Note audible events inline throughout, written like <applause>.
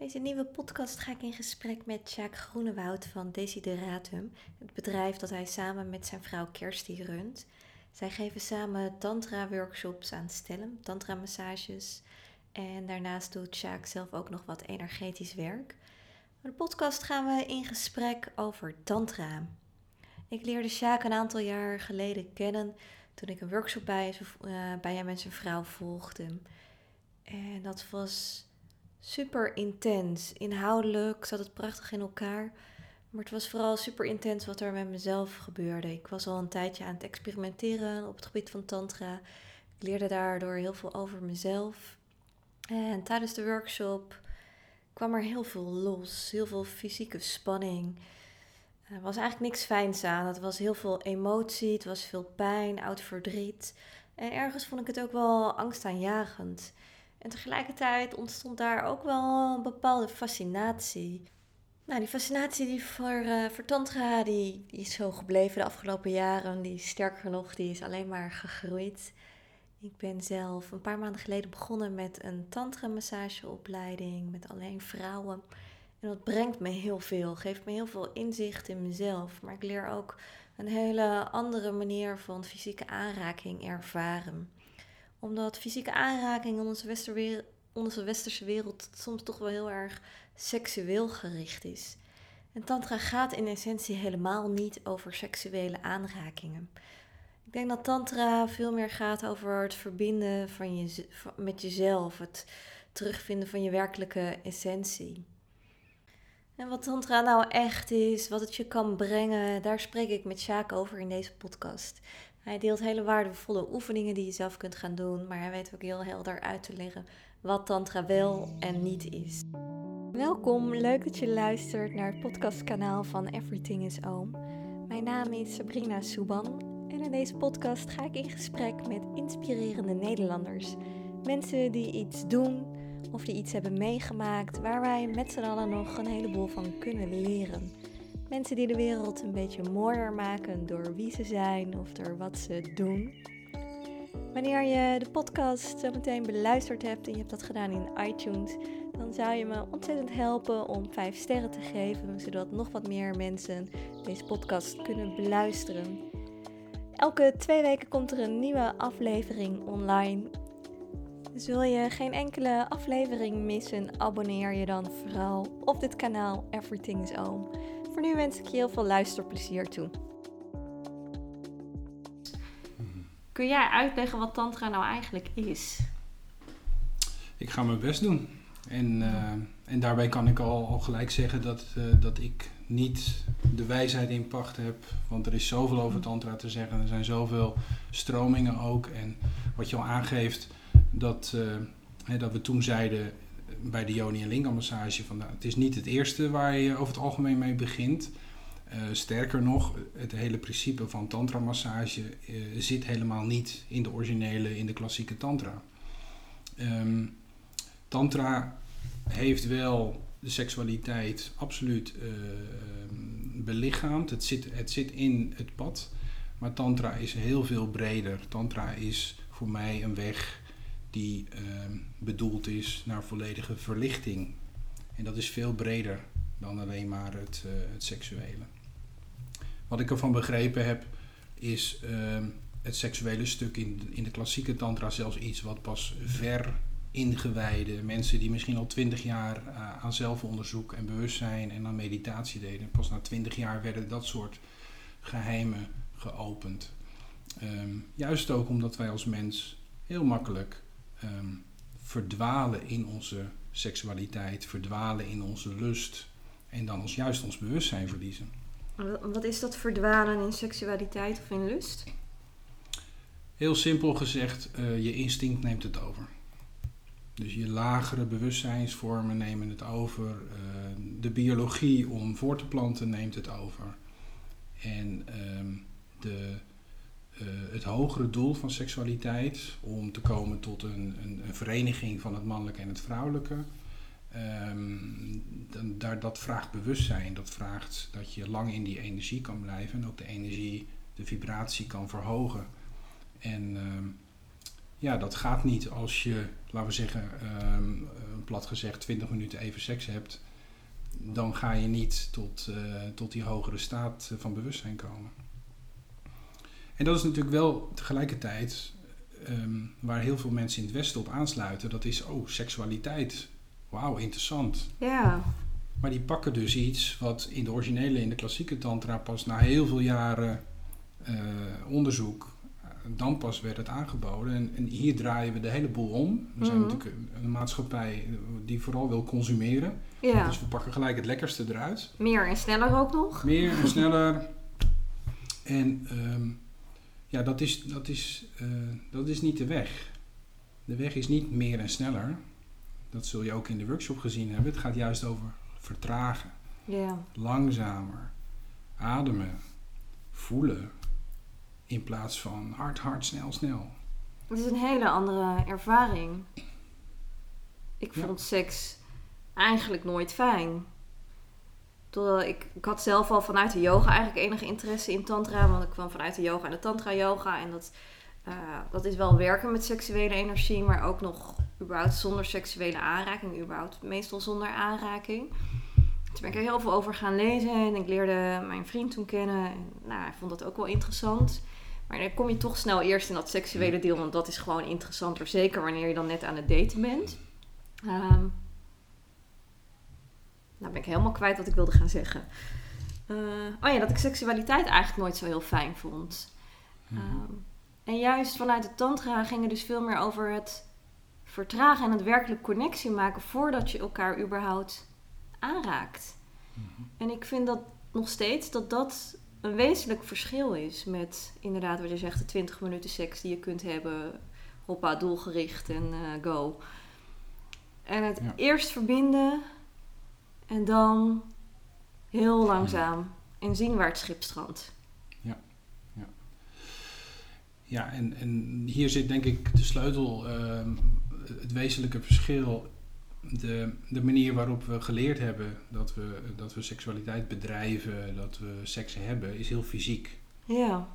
Deze nieuwe podcast ga ik in gesprek met Sjaak Groenewoud van Desideratum, het bedrijf dat hij samen met zijn vrouw Kersti runt. Zij geven samen tantra-workshops aan stellen, tantra-massages. En daarnaast doet Sjaak zelf ook nog wat energetisch werk. In de podcast gaan we in gesprek over tantra. Ik leerde Sjaak een aantal jaar geleden kennen toen ik een workshop bij, uh, bij hem en zijn vrouw volgde. En dat was super intens. Inhoudelijk zat het prachtig in elkaar. Maar het was vooral super intens wat er met mezelf gebeurde. Ik was al een tijdje aan het experimenteren op het gebied van Tantra. Ik leerde daardoor heel veel over mezelf. En tijdens de workshop kwam er heel veel los. Heel veel fysieke spanning. Er was eigenlijk niks fijns aan. Het was heel veel emotie, het was veel pijn, oud verdriet. En ergens vond ik het ook wel angstaanjagend. En tegelijkertijd ontstond daar ook wel een bepaalde fascinatie. Nou, die fascinatie die voor, uh, voor tantra, die, die is zo gebleven de afgelopen jaren. Die sterker nog, die is alleen maar gegroeid. Ik ben zelf een paar maanden geleden begonnen met een tantra massageopleiding met alleen vrouwen. En dat brengt me heel veel, geeft me heel veel inzicht in mezelf. Maar ik leer ook een hele andere manier van fysieke aanraking ervaren. Omdat fysieke aanraking in onze, onze westerse wereld soms toch wel heel erg seksueel gericht is. En tantra gaat in essentie helemaal niet over seksuele aanrakingen. Ik denk dat tantra veel meer gaat over het verbinden van je, met jezelf, het terugvinden van je werkelijke essentie. En wat tantra nou echt is, wat het je kan brengen, daar spreek ik met Sjaak over in deze podcast. Hij deelt hele waardevolle oefeningen die je zelf kunt gaan doen, maar hij weet ook heel helder uit te leggen wat tantra wel en niet is. Welkom, leuk dat je luistert naar het podcastkanaal van Everything is Oom. Mijn naam is Sabrina Souban en in deze podcast ga ik in gesprek met inspirerende Nederlanders. Mensen die iets doen of die iets hebben meegemaakt waar wij met z'n allen nog een heleboel van kunnen leren. Mensen die de wereld een beetje mooier maken door wie ze zijn of door wat ze doen. Wanneer je de podcast zo meteen beluisterd hebt en je hebt dat gedaan in iTunes, dan zou je me ontzettend helpen om 5 sterren te geven, zodat nog wat meer mensen deze podcast kunnen beluisteren. Elke twee weken komt er een nieuwe aflevering online. Dus wil je geen enkele aflevering missen, abonneer je dan vooral op dit kanaal Everything is. Voor nu wens ik je heel veel luisterplezier toe. Kun jij uitleggen wat tantra nou eigenlijk is? Ik ga mijn best doen. En, uh, en daarbij kan ik al, al gelijk zeggen dat, uh, dat ik niet de wijsheid in pacht heb. Want er is zoveel over tantra te zeggen. Er zijn zoveel stromingen ook. En wat je al aangeeft, dat, uh, hè, dat we toen zeiden bij de Yoni en Lingam massage. Van, nou, het is niet het eerste waar je over het algemeen mee begint. sterker nog, het hele principe van tantra massage zit helemaal niet in de originele, in de klassieke tantra. Um, tantra heeft wel de seksualiteit absoluut uh, belichaamd. Het zit, het zit in het pad. Maar tantra is heel veel breder. Tantra is voor mij een weg die uh, bedoeld is naar volledige verlichting. En dat is veel breder dan alleen maar het, uh, het seksuele. Wat ik ervan begrepen heb, is ehm, het seksuele stuk in, in de klassieke tantra zelfs iets wat pas ver ingewijde mensen die misschien al twintig jaar uh, aan zelfonderzoek en bewustzijn en aan meditatie deden. Pas na twintig jaar werden dat soort geheimen geopend. Um, juist ook omdat wij als mens heel makkelijk um, verdwalen in onze seksualiteit, verdwalen in onze lust en dan ons juist ons bewustzijn verliezen. Wat is dat verdwalen in seksualiteit of in lust? Heel simpel gezegd, uh, je instinct neemt het over. Dus je lagere bewustzijnsvormen nemen het over. Uh, de biologie om voor te planten neemt het over. En uh, de, het hogere doel van seksualiteit, om te komen tot een, een, een vereniging van het mannelijke en het vrouwelijke, um, dan, daar, dat vraagt bewustzijn. Dat vraagt dat je lang in die energie kan blijven en ook de energie, de vibratie kan verhogen. En ja, dat gaat niet als je, laten we zeggen, ehm, plat gezegd 20 minuten even seks hebt. Dan ga je niet tot, eh, tot die hogere staat van bewustzijn komen. En dat is natuurlijk wel tegelijkertijd ehm, waar heel veel mensen in het Westen op aansluiten. Dat is, oh, seksualiteit. Wauw, interessant. Ja. Maar die pakken dus iets wat in de originele, in de klassieke tantra pas na heel veel jaren uh, onderzoek, eh, dan pas werd het aangeboden. En, en, hier draaien we de hele boel om. We zijn mhm. natuurlijk een, maatschappij die vooral wil consumeren. Ja. Dus we pakken gelijk het lekkerste eruit. Meer en sneller ook nog. Meer en sneller. En um, ja, dat is, dat, is, uh, dat is niet de weg. De weg is niet meer en sneller. Dat zul je ook in de workshop gezien hebben. Het gaat juist over vertragen. Langzamer. Ademen. Voelen. In plaats van hard, hard, snel, snel. Het is een hele andere ervaring. Ik vond seks eigenlijk nooit fijn. Totdat ik, ik had zelf al vanuit de yoga eigenlijk enige interesse in tantra. Want ik kwam vanuit de yoga en de tantra yoga. En dat, uh, dat is wel werken met seksuele energie. Maar ook nog überhaupt zonder seksuele aanraking. Überhaupt meestal zonder aanraking. Toen ben ik er heel veel over gaan lezen. En ik leerde mijn vriend toen kennen. En nou, hij vond dat ook wel interessant. Maar dan kom je toch snel eerst in dat seksuele deel. Want dat is gewoon interessanter. Zeker wanneer je dan net aan het daten bent. Um, nou ben ik helemaal kwijt wat ik wilde gaan zeggen. Uh, oh ja, dat ik seksualiteit eigenlijk nooit zo heel fijn vond. Mhm. Ehm, en juist vanuit de tantra ging het dus veel meer over het vertragen en het werkelijk connectie maken voordat je elkaar überhaupt aanraakt. Mhm. En ik vind dat nog steeds dat dat een wezenlijk verschil is met inderdaad wat je zegt, de 20 minuten seks die je kunt hebben, hoppa, doelgericht en uh, go. En het eerst verbinden en dan heel langzaam en zien waar het schip strandt. Ja, ja. ja en, en hier zit denk ik de sleutel, ehm, het wezenlijke verschil. De, de manier waarop we geleerd hebben dat we, dat we seksualiteit bedrijven, dat we seks hebben, is heel fysiek. Ja.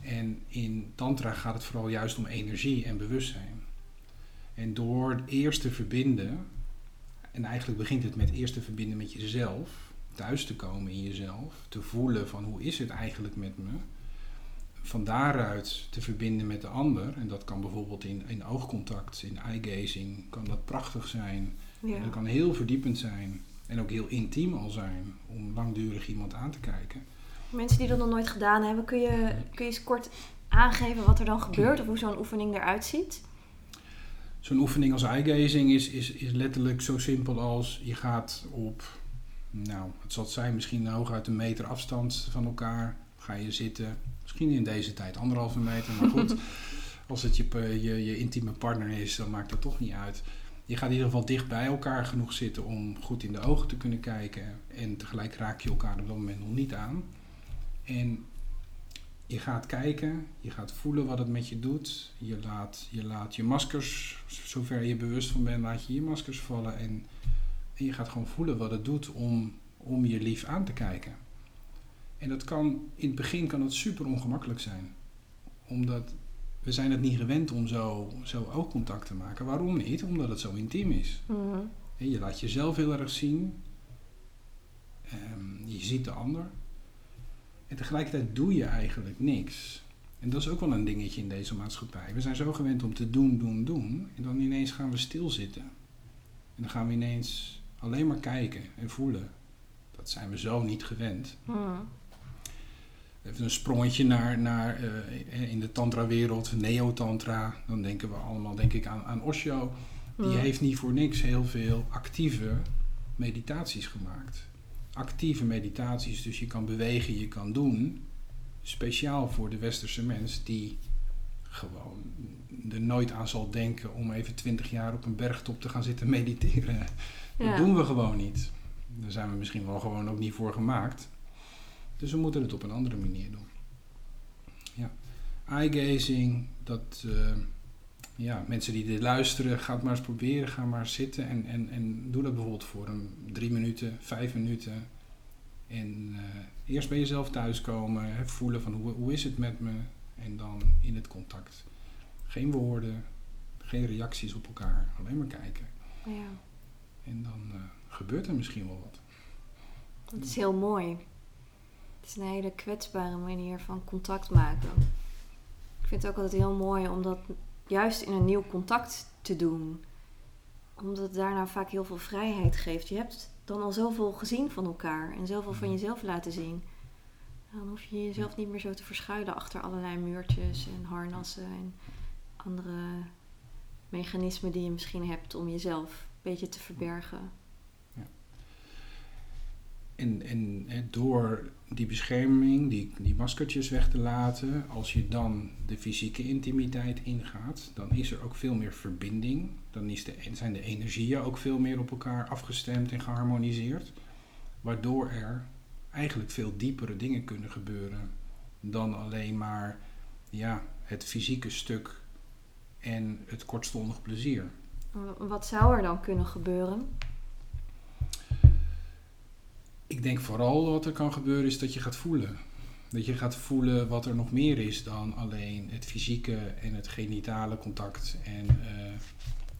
En in Tantra gaat het vooral juist om energie en bewustzijn. En door eerst te verbinden en eigenlijk begint het met eerst te verbinden met jezelf, thuis te komen in jezelf, te voelen van hoe is het eigenlijk met me. Van daaruit te verbinden met de ander. En dat kan bijvoorbeeld in, in oogcontact, in eye-gazing, kan dat prachtig zijn. Ja. Dat kan heel verdiepend zijn. En ook heel intiem al zijn om langdurig iemand aan te kijken. Mensen die dat nog nooit gedaan hebben, kun je, kun je eens kort aangeven wat er dan gebeurt of hoe zo'n oefening eruit ziet? Zo'n oefening als eye-gazing is, is, is letterlijk zo simpel als je gaat op, nou, het zal zijn, misschien hooguit een meter afstand van elkaar. Ga je zitten, misschien in deze tijd anderhalve meter, maar goed. <laughs> als het je, je, je intieme partner is, dan maakt dat toch niet uit. Je gaat in ieder geval dicht bij elkaar genoeg zitten om goed in de ogen te kunnen kijken. En tegelijk raak je elkaar op dat moment nog niet aan. En je gaat kijken, je gaat voelen wat het met je doet. Je laat je, laat je maskers, zover je bewust van bent, laat je je maskers vallen. En, en je gaat gewoon voelen wat het doet om, om je lief aan te kijken. En dat kan, in het begin kan het super ongemakkelijk zijn. Omdat we zijn het niet gewend om zo, zo oogcontact te maken. Waarom niet? Omdat het zo intiem is. Mm Je laat jezelf heel erg zien. Um, je ziet de ander. En tegelijkertijd doe je eigenlijk niks. En dat is ook wel een dingetje in deze maatschappij. We zijn zo gewend om te doen, doen, doen. En dan ineens gaan we stilzitten. En dan gaan we ineens alleen maar kijken en voelen. Dat zijn we zo niet gewend. Hmm. Even een sprongetje naar, naar uh, in de tantra-wereld, neo-tantra. Dan denken we allemaal denk ik aan, aan Osho. Die hmm. heeft niet voor niks heel veel actieve meditaties gemaakt actieve meditaties, dus je kan bewegen, je kan doen, speciaal voor de westerse mens die gewoon er nooit aan zal denken om even twintig jaar op een bergtop te gaan zitten <laughs> mediteren. Dat doen we gewoon niet. Daar zijn we misschien wel gewoon ook niet voor gemaakt. Dus we moeten het op een andere manier doen. Ja. Eye-gazing, dat... Uh, ja, mensen die dit luisteren, ga het maar eens proberen. Ga maar zitten en, en, en doe dat bijvoorbeeld voor een drie minuten, vijf minuten. En uh, eerst bij jezelf thuiskomen, voelen van hoe, hoe is het met me. En dan in het contact Geen woorden, geen reacties op elkaar, alleen maar kijken. Ja. En dan eh, gebeurt er misschien wel wat. Dat is heel mooi. Het is een hele kwetsbare manier van contact maken. Ik vind het ook altijd heel mooi om dat juist in een nieuw contact te doen. Omdat het daarna vaak heel veel vrijheid geeft. Je hebt dan al zoveel gezien van elkaar en zoveel van jezelf laten zien. Dan hoef je jezelf niet meer zo te verschuilen achter allerlei muurtjes en harnassen en andere mechanismen die je misschien hebt om jezelf een beetje te verbergen. En, en door die bescherming, die, die maskertjes weg te laten, als je dan de fysieke intimiteit ingaat, dan is er ook veel meer verbinding. Dan is de, zijn de energieën ook veel meer op elkaar afgestemd en geharmoniseerd. Waardoor er eigenlijk veel diepere dingen kunnen gebeuren dan alleen maar ja, het fysieke stuk en het kortstondig plezier. Wat zou er dan kunnen gebeuren? Ik denk vooral wat er kan gebeuren is dat je gaat voelen. Dat je gaat voelen wat er nog meer is dan alleen het fysieke en het genitale contact en, uh,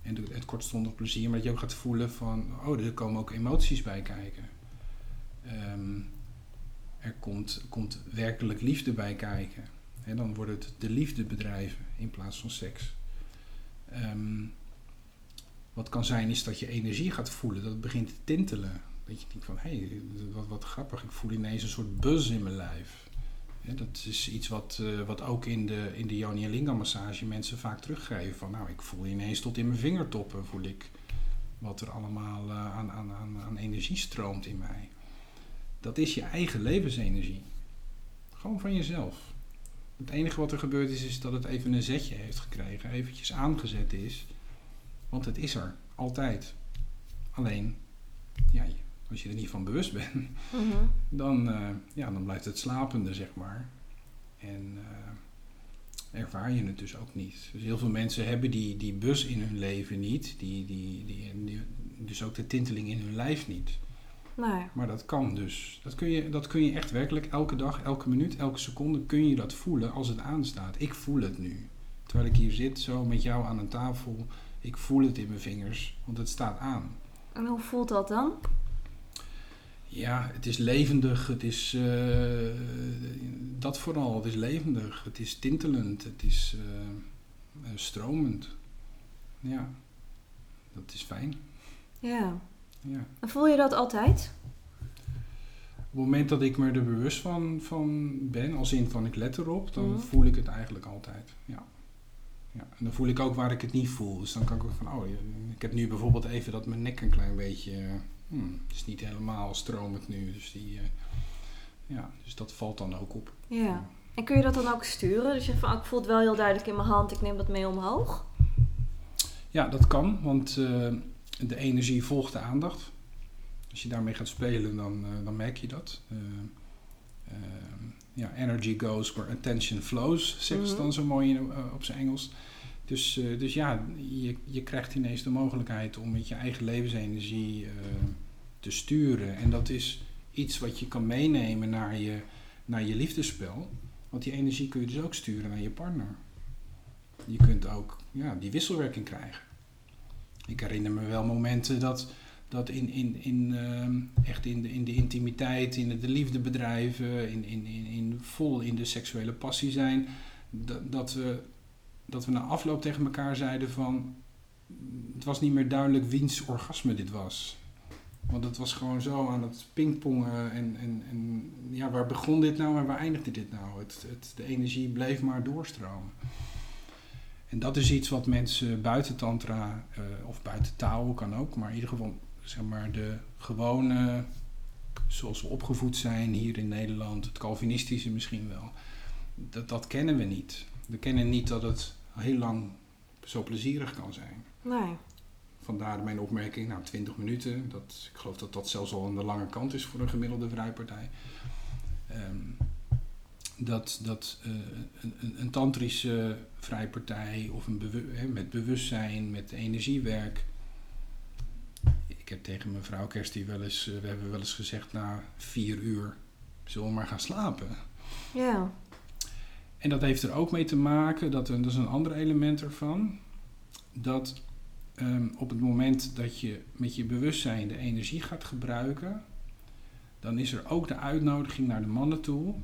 en het kortstondig plezier. Maar dat je ook gaat voelen van, oh, er komen ook emoties bij kijken. Um, er komt, komt werkelijk liefde bij kijken. En dan wordt het de liefde bedrijven in plaats van seks. Um, wat kan zijn is dat je energie gaat voelen, dat het begint te tintelen. Je van, hé, hey, wat, wat grappig, ik voel ineens een soort buzz in mijn lijf. Dat is iets wat, uh, wat ook in de, in de Yoni Linga massage mensen vaak teruggeven. Van nou, ik voel ineens tot in mijn vingertoppen voel ik wat er allemaal uh, aan, aan, aan, aan energie stroomt in mij. Dat is je eigen levensenergie. Gewoon van jezelf. Het enige wat er gebeurd is, is dat het even een zetje heeft gekregen. Eventjes aangezet is. Want het is er. Altijd. Alleen, ja, als je er niet van bewust bent, mm -hmm. dan, uh, ja, dan blijft het slapende, zeg maar. En uh, ervaar je het dus ook niet. Dus heel veel mensen hebben die, die bus in hun leven niet. Die, die, die, die, dus ook de tinteling in hun lijf niet. Nee. Maar dat kan dus. Dat kun, je, dat kun je echt werkelijk elke dag, elke minuut, elke seconde kun je dat voelen als het aanstaat. Ik voel het nu. Terwijl ik hier zit, zo met jou aan een tafel. Ik voel het in mijn vingers, want het staat aan. En hoe voelt dat dan? Ja, het is levendig. Het is uh, dat vooral. Het is levendig. Het is tintelend. Het is uh, stromend. Ja, dat is fijn. Ja. ja. En voel je dat altijd? Op het moment dat ik me er bewust van, van ben, als in van ik let erop, dan Mhm. voel ik het eigenlijk altijd. Ja. Ja. En dan voel ik ook waar ik het niet voel. Dus dan kan ik ook van, oh, ik heb nu bijvoorbeeld even dat mijn nek een klein beetje, eh, hmm, het is niet helemaal stromend nu. Dus, die, eh, ja, dus dat valt dan ook op. Ja. En kun je dat dan ook sturen? Dus je zegt van, oh, ik voel het wel heel duidelijk in mijn hand, ik neem dat mee omhoog. Ja, dat kan, want eh, de energie volgt de aandacht. Als je daarmee gaat spelen, dan, eh, dan merk je dat. Ja, energy goes where attention flows, zeggen ze Mhm. dan zo mooi in, op zijn Engels. Dus, dus ja, je, je krijgt ineens de mogelijkheid om met je eigen levensenergie te sturen. En dat is iets wat je kan meenemen naar je, naar je liefdesspel. Want die energie kun je dus ook sturen naar je partner. Je kunt ook ja, die wisselwerking krijgen. Ik herinner me wel momenten dat, dat in, in, in, ehm, echt in de, in de intimiteit, in de liefde bedrijven, in, in, in, in vol in de seksuele passie zijn, dat, dat, we, dat we na afloop tegen elkaar zeiden van het was niet meer duidelijk wiens orgasme dit was. Want het was gewoon zo aan het pingpongen en, en, en ja, waar begon dit nou en waar eindigde dit nou? Het, het, de energie bleef maar doorstromen. En dat is iets wat mensen buiten tantra eh, of buiten taal kan ook, maar in ieder geval zeg maar de gewone, zoals we opgevoed zijn hier in Nederland, het Calvinistische misschien wel, dat, dat kennen we niet. We kennen niet dat het heel lang zo plezierig kan zijn. Nee. Vandaar mijn opmerking, nou 20 minuten, dat, ik geloof dat dat zelfs al aan de lange kant is voor een gemiddelde vrijpartij. Ehm, dat dat eh, een, een, een tantrische vrijpartij of een hè, met bewustzijn, met energiewerk. Ik heb tegen mevrouw Kersti wel eens, eh, we hebben wel eens gezegd na vier uur, zullen we maar gaan slapen. Ja. En dat heeft er ook mee te maken, dat, dat is een ander element ervan, dat ehm, op het moment dat je met je bewustzijn de energie gaat gebruiken, dan is er ook de uitnodiging naar de mannen toe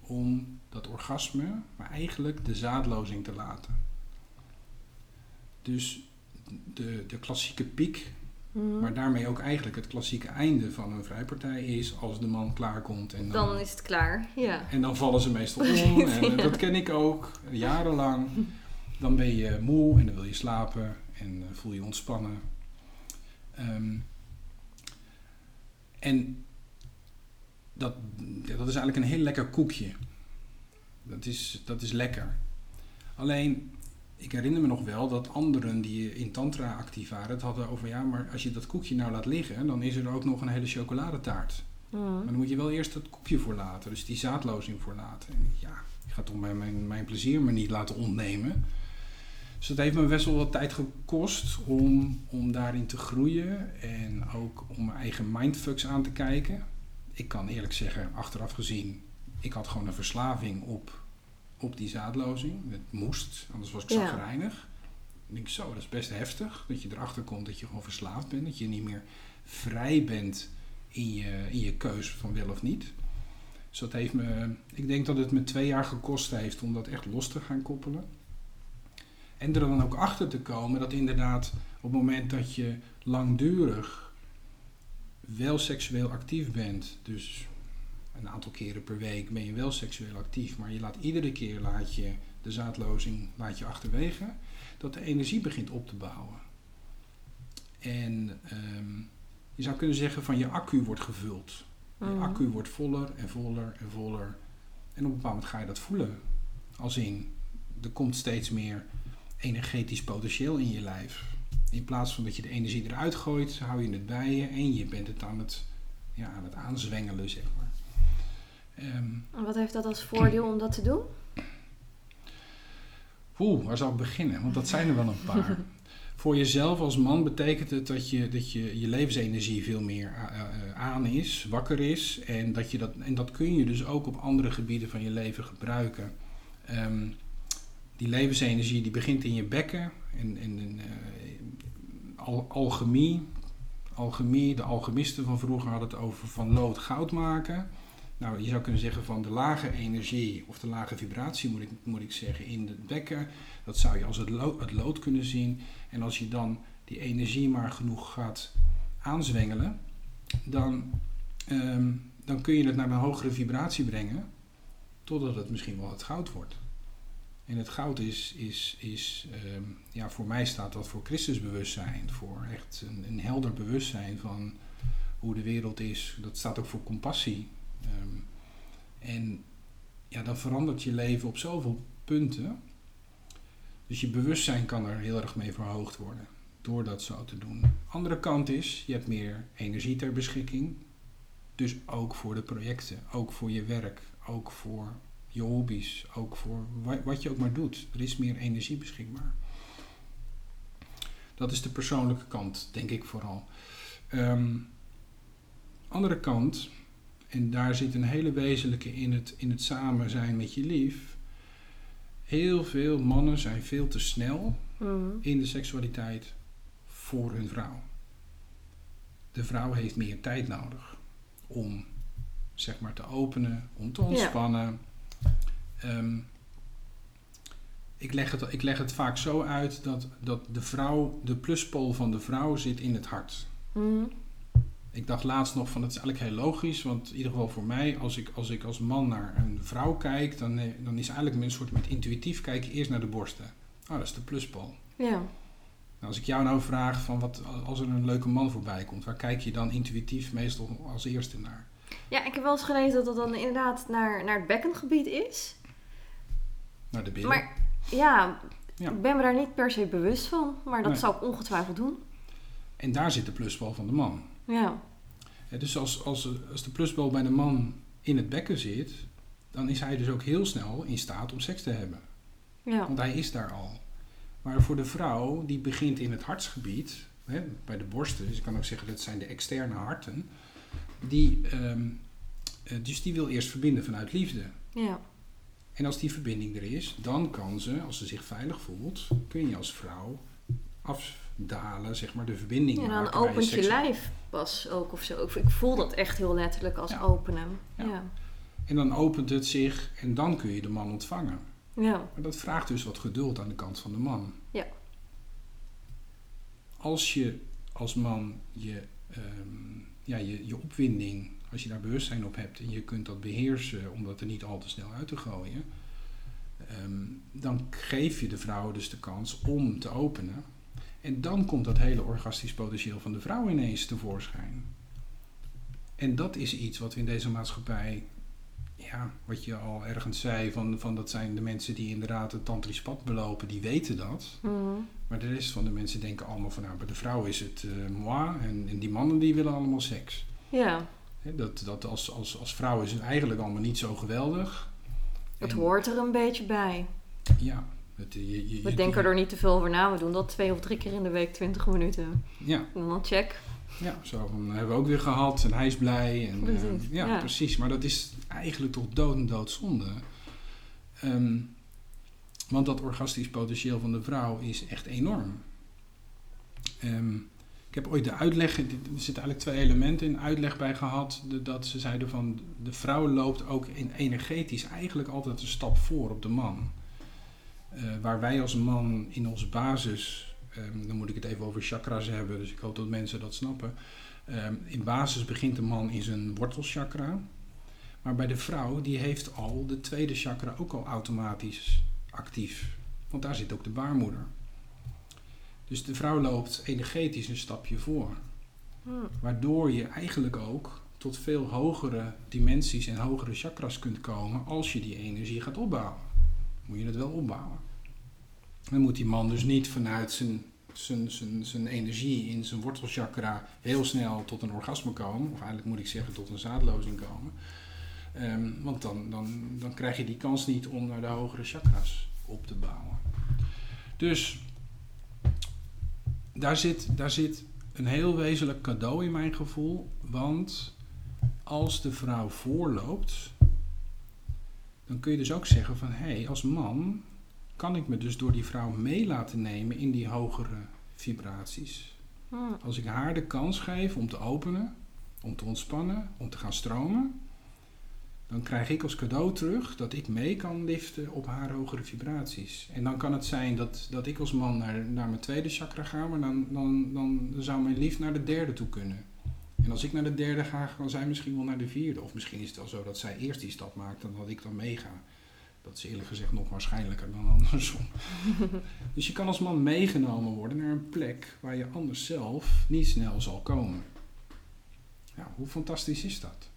om dat orgasme, maar eigenlijk de zaadlozing te laten. Dus de, de klassieke piek, Mhm. maar daarmee ook eigenlijk het klassieke einde van een vrijpartij is als de man klaarkomt. En dan, Dan is het klaar, ja. en dan vallen ze meestal om. <laughs> En Ja. dat ken ik ook, jarenlang. Dan ben je moe en dan wil je slapen en eh, voel je ontspannen. Ehm, en dat, dat is eigenlijk een heel lekker koekje. Dat is, dat is lekker. Alleen, ik herinner me nog wel dat anderen die in Tantra actief waren, het hadden over ja, maar als je dat koekje nou laat liggen, dan is er ook nog een hele chocoladetaart. Mhm. Maar dan moet je wel eerst dat koekje voor laten, dus die zaadlozing voor laten. En ja, ik ga toch mijn, mijn, mijn plezier maar niet laten ontnemen. Dus dat heeft me best wel wat tijd gekost om, om daarin te groeien en ook om mijn eigen mindfucks aan te kijken. Ik kan eerlijk zeggen, achteraf gezien, ik had gewoon een verslaving op, op die zaadlozing. Het moest, anders was ik Ja. zagrijnig. Ik denk zo, dat is best heftig. Dat je erachter komt dat je gewoon verslaafd bent. Dat je niet meer vrij bent in je, in je keus van wel of niet. Dus dat heeft me, ik denk dat het me twee jaar gekost heeft om dat echt los te gaan koppelen. En er dan ook achter te komen dat inderdaad op het moment dat je langdurig wel seksueel actief bent, dus een aantal keren per week ben je wel seksueel actief, maar je laat iedere keer laat je de zaadlozing laat je achterwege, dat de energie begint op te bouwen. En ehm, je zou kunnen zeggen van je accu wordt gevuld. Je Mhm. accu wordt voller en voller en voller. En op een bepaald moment ga je dat voelen. Als in, er komt steeds meer energetisch potentieel in je lijf. In plaats van dat je de energie eruit gooit, hou je het bij je en je bent het aan het, ja, aan het aanzwengelen, zeg maar. Ehm, En wat heeft dat als voordeel om dat te doen? Oeh, waar zou ik beginnen? Want dat zijn er wel een paar. <laughs> Voor jezelf als man betekent het dat je, dat je, je levensenergie veel meer eh, eh, aan is, wakker is. En dat, je dat, en dat kun je dus ook op andere gebieden van je leven gebruiken. Ehm, die levensenergie die begint in je bekken. En, en, eh, al, alchemie, alchemie, de alchemisten van vroeger hadden het over van lood goud maken. Nou, je zou kunnen zeggen van de lage energie of de lage vibratie moet ik, moet ik zeggen in het bekken. Dat zou je als het lood, het lood kunnen zien. En als je dan die energie maar genoeg gaat aanzwengelen, dan, ehm, dan kun je het naar een hogere vibratie brengen, totdat het misschien wel het goud wordt. En het goud is, is, is ehm, ja, voor mij staat dat voor Christusbewustzijn, voor echt een, een helder bewustzijn van hoe de wereld is. Dat staat ook voor compassie. Ehm, en ja, dan verandert je leven op zoveel punten. Dus je bewustzijn kan er heel erg mee verhoogd worden door dat zo te doen. Andere kant is, je hebt meer energie ter beschikking. Dus ook voor de projecten, ook voor je werk, ook voor je hobby's, ook voor wa- wat je ook maar doet. Er is meer energie beschikbaar. Dat is de persoonlijke kant, denk ik vooral. Ehm, andere kant, en daar zit een hele wezenlijke in het, in het samen zijn met je lief. Heel veel mannen zijn veel te snel Mhm. in de seksualiteit voor hun vrouw. De vrouw heeft meer tijd nodig om zeg maar te openen, om te ontspannen. Ehm, ik, leg het, ik leg het vaak zo uit dat, dat de vrouw, de pluspool van de vrouw zit in het hart. Mhm. Ik dacht laatst nog van het is eigenlijk heel logisch, want in ieder geval voor mij, als ik als, ik als man naar een vrouw kijk, dan, eh, dan is eigenlijk een soort met intuïtief kijken eerst naar de borsten. Oh, dat is de pluspool. Ja. Nou, als ik jou nou vraag van wat als er een leuke man voorbij komt, waar kijk je dan intuïtief meestal als eerste naar? ja, ik heb wel eens gelezen dat dat dan inderdaad naar, naar het bekkengebied is. Naar de billen. Maar ja, Ja. ik ben me daar niet per se bewust van. Maar dat Nee. zou ik ongetwijfeld doen. En daar zit de plusbal van de man. Ja. Dus als, als, als de plusbal bij de man in het bekken zit, dan is hij dus ook heel snel in staat om seks te hebben. Ja. Want hij is daar al. Maar voor de vrouw, die begint in het hartsgebied, hè, bij de borsten, dus ik kan ook zeggen dat zijn de externe harten, die, ehm, eh, dus die wil eerst verbinden vanuit liefde. Ja. En als die verbinding er is, dan kan ze, als ze zich veilig voelt, kun je als vrouw afdalen, zeg maar, de verbinding En dan opent je lijf pas ook of zo. Ik- voel dat echt heel letterlijk als Ja. openen. Ja. Ja. En dan opent het zich en dan kun je de man ontvangen. Ja. Maar dat vraagt dus wat geduld aan de kant van de man. Ja. Als je als man je, ehm, ja, je, je opwinding, als je daar bewustzijn op hebt en je kunt dat beheersen om dat er niet al te snel uit te gooien, ehm, dan geef je de vrouw dus de kans om te openen. En dan komt dat hele orgastisch potentieel van de vrouw ineens tevoorschijn. En dat is iets wat we in deze maatschappij ja, wat je al ergens zei, van, van dat zijn de mensen die inderdaad het tantrisch pad belopen, die weten dat. Mhm. Maar de rest van de mensen denken allemaal van, nou, bij de vrouw is het eh moi en, en die mannen die willen allemaal seks. ja. Dat dat als, als, als vrouw is het eigenlijk allemaal niet zo geweldig. Het En- hoort er een beetje bij. Ja. Het, je, je, We je- denken er niet te veel over na. We doen dat twee of drie keer in de week, 20 minuten. Ja, En dan check. ja, zo van, hebben we ook weer gehad en hij is blij. En, eh, ja, ja. precies. Maar dat is eigenlijk toch dood en doodzonde. Ehm, want dat orgastisch potentieel van de vrouw is echt enorm. Ehm, ik heb ooit de uitleg, er zitten eigenlijk twee elementen in uitleg bij gehad. dat ze zeiden van de vrouw loopt ook in energetisch eigenlijk altijd een stap voor op de man. Eh, waar wij als man in onze basis, ehm, dan moet ik het even over chakras hebben, dus ik hoop dat mensen dat snappen. Ehm, in basis begint de man in zijn wortelchakra. Maar bij de vrouw, die heeft al de tweede chakra ook al automatisch actief. Want daar zit ook de baarmoeder. Dus de vrouw loopt energetisch een stapje voor. Hm. Waardoor je eigenlijk ook tot veel hogere dimensies en hogere chakras kunt komen als je die energie gaat opbouwen. Moet je het wel opbouwen. Dan moet die man dus niet vanuit zijn, zijn, zijn, zijn energie in zijn wortelchakra heel snel tot een orgasme komen. Of eigenlijk moet ik zeggen tot een zaadlozing komen. Ehm, want dan, dan, dan krijg je die kans niet om naar de hogere chakras op te bouwen. Dus daar zit, daar zit een heel wezenlijk cadeau in mijn gevoel. Want als de vrouw voorloopt, dan kun je dus ook zeggen van hé, hey, als man kan ik me dus door die vrouw mee laten nemen in die hogere vibraties. Hm. Als ik haar de kans geef om te openen, om te ontspannen, om te gaan stromen, dan krijg ik als cadeau terug dat ik mee kan liften op haar hogere vibraties. En dan kan het zijn dat, dat ik als man naar, naar mijn tweede chakra ga, maar dan, dan, dan zou mijn lief naar de derde toe kunnen. En als ik naar de derde ga, kan zij misschien wel naar de vierde. Of misschien is het wel zo dat zij eerst die stap maakt en dat ik dan meega. Dat is eerlijk gezegd nog waarschijnlijker dan andersom. <laughs> dus je kan als man meegenomen worden naar een plek waar je anders zelf niet snel zal komen. Ja, hoe fantastisch is dat?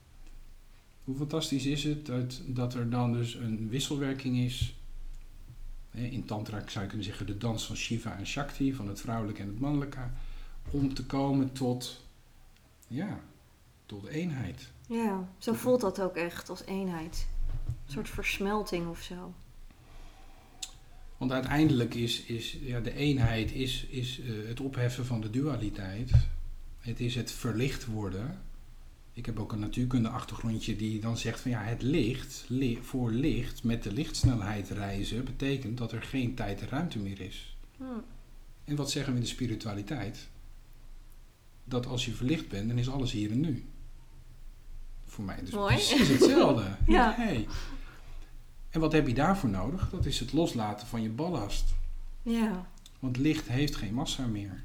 Hoe fantastisch is het dat, dat er dan dus een wisselwerking is. In Tantra zou je kunnen zeggen de dans van Shiva en Shakti, van het vrouwelijke en het mannelijke. Om te komen tot, ja, tot eenheid. Ja, zo voelt dat ook echt als eenheid. Een soort versmelting of zo. Want uiteindelijk is, is ja, de eenheid is, is eh, het opheffen van de dualiteit. Het is het verlicht worden. Ik heb ook een natuurkunde achtergrondje die dan zegt van ja, het licht, li- voor licht met de lichtsnelheid reizen, betekent dat er geen tijd en ruimte meer is. Hm. En wat zeggen we in de spiritualiteit? Dat als je verlicht bent, dan is alles hier en nu. Voor mij dus Mooi. precies hetzelfde. <laughs> Ja. Hey. En wat heb je daarvoor nodig? Dat is het loslaten van je ballast. Ja. Want licht heeft geen massa meer.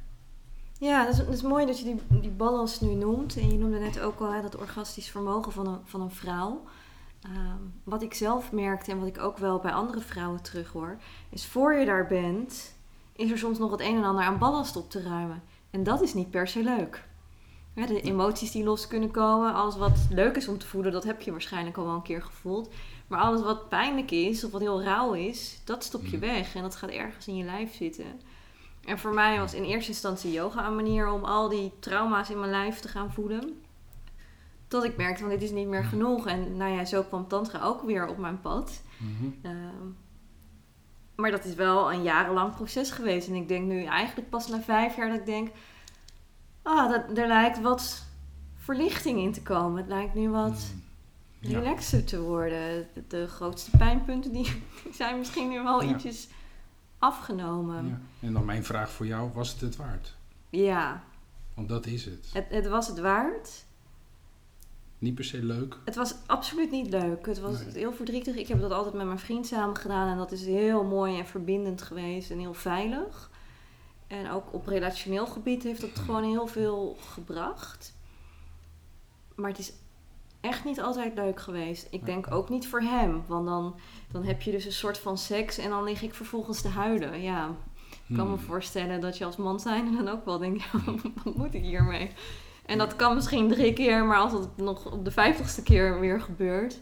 Ja, dat is, dat is mooi dat je die, die balans nu noemt. En je noemde net ook al hè, dat orgastisch vermogen van een, van een vrouw. Ehm, wat ik zelf merkte en wat ik ook wel bij andere vrouwen terughoor, is voor je daar bent, is er soms nog het een en ander aan ballast op te ruimen. En dat is niet per se leuk. De emoties die los kunnen komen, alles wat leuk is om te voelen, dat heb je waarschijnlijk al wel een keer gevoeld. Maar alles wat pijnlijk is of wat heel rauw is, dat stop je Mhm. weg en dat gaat ergens in je lijf zitten. En voor mij was in eerste instantie yoga een manier om al die trauma's in mijn lijf te gaan voeden. Tot ik merkte van dit is niet meer genoeg. En nou ja, zo kwam tantra ook weer op mijn pad. Ehm, maar dat is wel een jarenlang proces geweest. En ik denk nu eigenlijk pas na vijf jaar dat ik denk... Ah, dat, er lijkt wat verlichting in te komen. Het lijkt nu wat... Ja. relaxer te worden. De, de grootste pijnpunten die <laughs> zijn misschien nu wel Ja. ietsjes afgenomen. Ja. En dan mijn vraag voor jou, was het het waard? Ja, Want dat is het. het, het was het waard. Niet per se leuk. Het was absoluut niet leuk. Het was Nee. heel verdrietig. Ik heb dat altijd met mijn vriend samen gedaan. En dat is heel mooi en verbindend geweest. En heel veilig. En ook op relationeel gebied heeft dat gewoon heel veel gebracht. Maar het is echt niet altijd leuk geweest. Ik denk ook niet voor hem. Want dan, dan heb je dus een soort van seks. En dan lig ik vervolgens te huilen. Ja, ik kan me Hmm. voorstellen dat je als man zijn dan ook wel denkt, <laughs> ja, wat moet ik hiermee? En dat kan misschien drie keer, maar als het nog op de vijftigste keer weer gebeurt,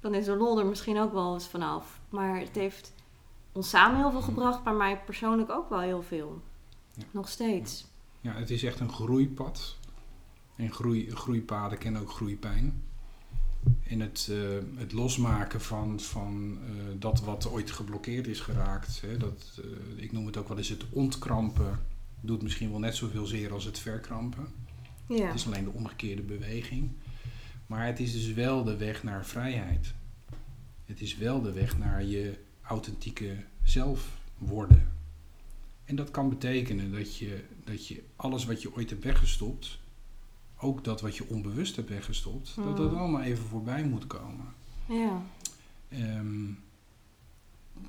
dan is de lol er misschien ook wel eens vanaf. Maar het heeft ons samen heel veel gebracht, maar mij persoonlijk ook wel heel veel. Ja. Nog steeds. Ja, het is echt een groeipad. En groei, groeipaden kennen ook groeipijn. En het, eh, het losmaken van, van eh, dat wat ooit geblokkeerd is geraakt. Hè, dat, eh, ik noem het ook wel eens het ontkrampen. Doet misschien wel net zoveel zeer als het verkrampen. Ja. Het is alleen de omgekeerde beweging. Maar het is dus wel de weg naar vrijheid. Het is wel de weg naar je authentieke zelf worden. En dat kan betekenen dat je, dat je alles wat je ooit hebt weggestopt, ook dat wat je onbewust hebt weggestopt, dat dat Mhm. allemaal even voorbij moet komen. Ja. Ehm,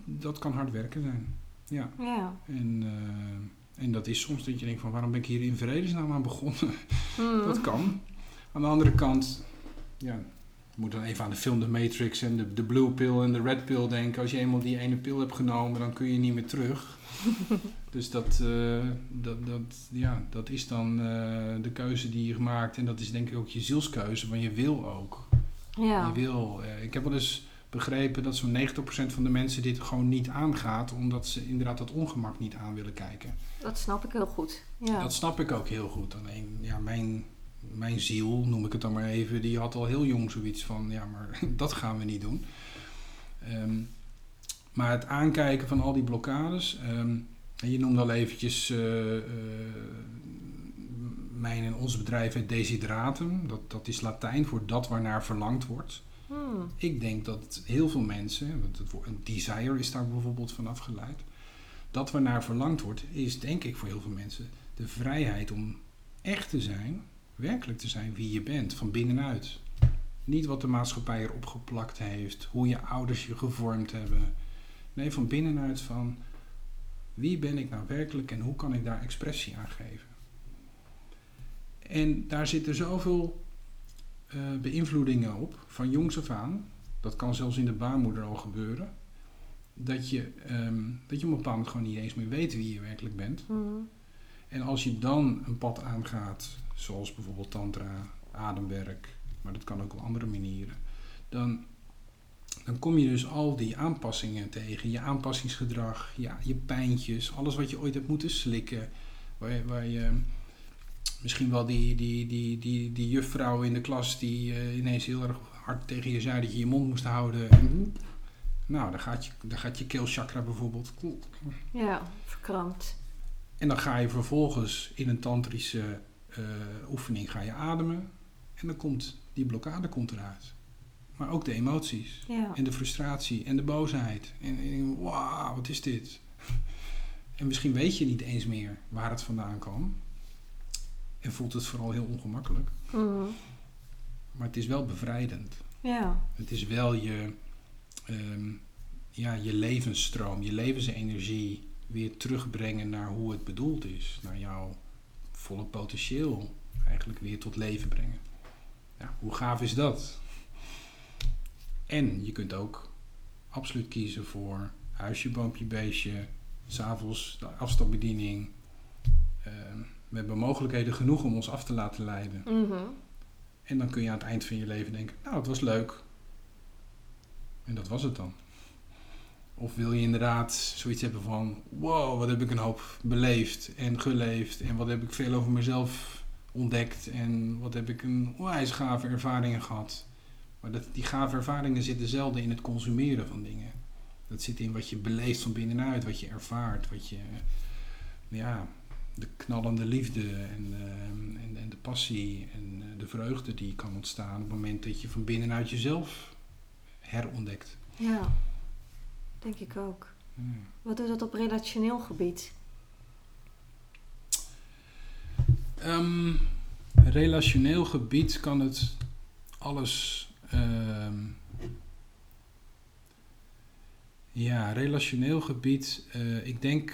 dat kan hard werken zijn. Ja. Ja. En, eh, en dat is soms dat je denkt van waarom ben ik hier in vredesnaam aan begonnen? Hmm. <laughs> Dat kan. Aan de andere kant, ja, moet dan even aan de film The Matrix en de, de blue pill en de red pill denken. Als je eenmaal die ene pil hebt genomen, dan kun je niet meer terug. <laughs> dus dat, eh, dat, dat, ja, dat is dan eh, de keuze die je gemaakt. En dat is denk ik ook je zielskeuze, want je wil ook. Ja. Je wil. eh, ik heb wel eens begrepen dat zo'n 90% van de mensen dit gewoon niet aangaat, omdat ze inderdaad dat ongemak niet aan willen kijken. Dat snap ik heel goed. Ja. Dat snap ik ook heel goed. Alleen, ja, mijn, mijn ziel, noem ik het dan maar even, die had al heel jong zoiets van, ja, maar <laughs> dat gaan we niet doen. Ehm, maar het aankijken van al die blokkades, ehm, en je noemde al eventjes eh, eh, mijn en ons bedrijf het desidratum. Dat, dat is Latijn voor dat waarnaar verlangd wordt. Hmm. Ik denk dat heel veel mensen, want het woord een desire is daar bijvoorbeeld van afgeleid, dat waarnaar verlangd wordt, is denk ik voor heel veel mensen de vrijheid om echt te zijn, werkelijk te zijn wie je bent, van binnenuit. Niet wat de maatschappij erop geplakt heeft, hoe je ouders je gevormd hebben. Nee, van binnenuit van wie ben ik nou werkelijk en hoe kan ik daar expressie aan geven. En daar zitten zoveel eh, beïnvloedingen op, van jongs af aan. Dat kan zelfs in de baarmoeder al gebeuren. Dat je, ehm, dat je op een bepaald moment gewoon niet eens meer weet wie je werkelijk bent. Hmm. En als je dan een pad aangaat, zoals bijvoorbeeld tantra, ademwerk, maar dat kan ook op andere manieren, dan, dan kom je dus al die aanpassingen tegen. Je aanpassingsgedrag, ja, je pijntjes, alles wat je ooit hebt moeten slikken. Waar je, waar je misschien wel die, die, die, die, die juffrouw in de klas die eh, ineens heel erg hard tegen je zei dat je je mond moest houden. En, nou, dan gaat je, dan gaat je keelchakra bijvoorbeeld Ja, verkrampt. en dan ga je vervolgens in een tantrische eh, oefening ga je ademen. En dan komt die blokkade komt eruit. Maar ook de emoties. Ja. En de frustratie en de boosheid. En, en wauw, wat is dit? <laughs> En misschien weet je niet eens meer waar het vandaan kwam. En voelt het vooral heel ongemakkelijk. Hmm. Maar het is wel bevrijdend. Ja. Het is wel je, ehm, ja, je levensstroom, je levensenergie weer terugbrengen naar hoe het bedoeld is. Naar jouw volle potentieel eigenlijk weer tot leven brengen. Ja, hoe gaaf is dat? En je kunt ook absoluut kiezen voor huisje, boompje, beestje, s'avonds de afstandsbediening. Ehm, we hebben mogelijkheden genoeg om ons af te laten leiden. Mhm. En dan kun je aan het eind van je leven denken, nou, het was leuk. En dat was het dan. Of wil je inderdaad zoiets hebben van, wow, wat heb ik een hoop beleefd en geleefd. En wat heb ik veel over mezelf ontdekt. En wat heb ik een onwijs gave ervaringen gehad. Maar dat, die gave ervaringen zitten zelden in het consumeren van dingen. Dat zit in wat je beleeft van binnenuit, wat je ervaart, wat je, ja, de knallende liefde en, eh, en, en, de passie en de vreugde die kan ontstaan op het moment dat je van binnenuit jezelf herontdekt. Ja, denk ik ook. Wat doet dat op relationeel gebied? Um, relationeel gebied kan het alles. Um, ja, relationeel gebied. Uh, ik denk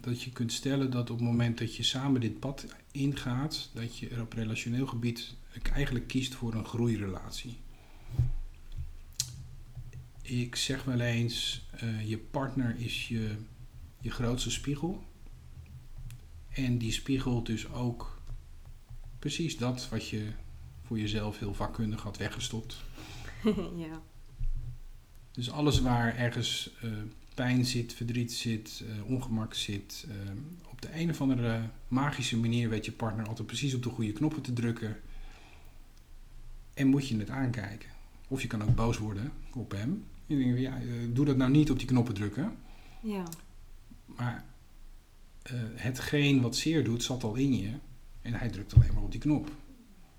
dat je kunt stellen dat op het moment dat je samen dit pad ingaat, dat je er op relationeel gebied eigenlijk kiest voor een groeirelatie. Ik zeg wel eens, uh, je partner is je, je grootste spiegel. En die spiegelt dus ook precies dat wat je voor jezelf heel vakkundig had weggestopt. <laughs> ja. Dus alles waar ergens uh, pijn zit, verdriet zit, uh, ongemak zit. Op de een of andere magische manier weet je partner altijd precies op de goede knoppen te drukken. En moet je het aankijken. Of je kan ook boos worden op hem. Je denkt, ja, doe dat nou niet op die knoppen drukken. Ja. Maar hetgeen wat zeer doet, zat al in je. En hij drukt alleen maar op die knop.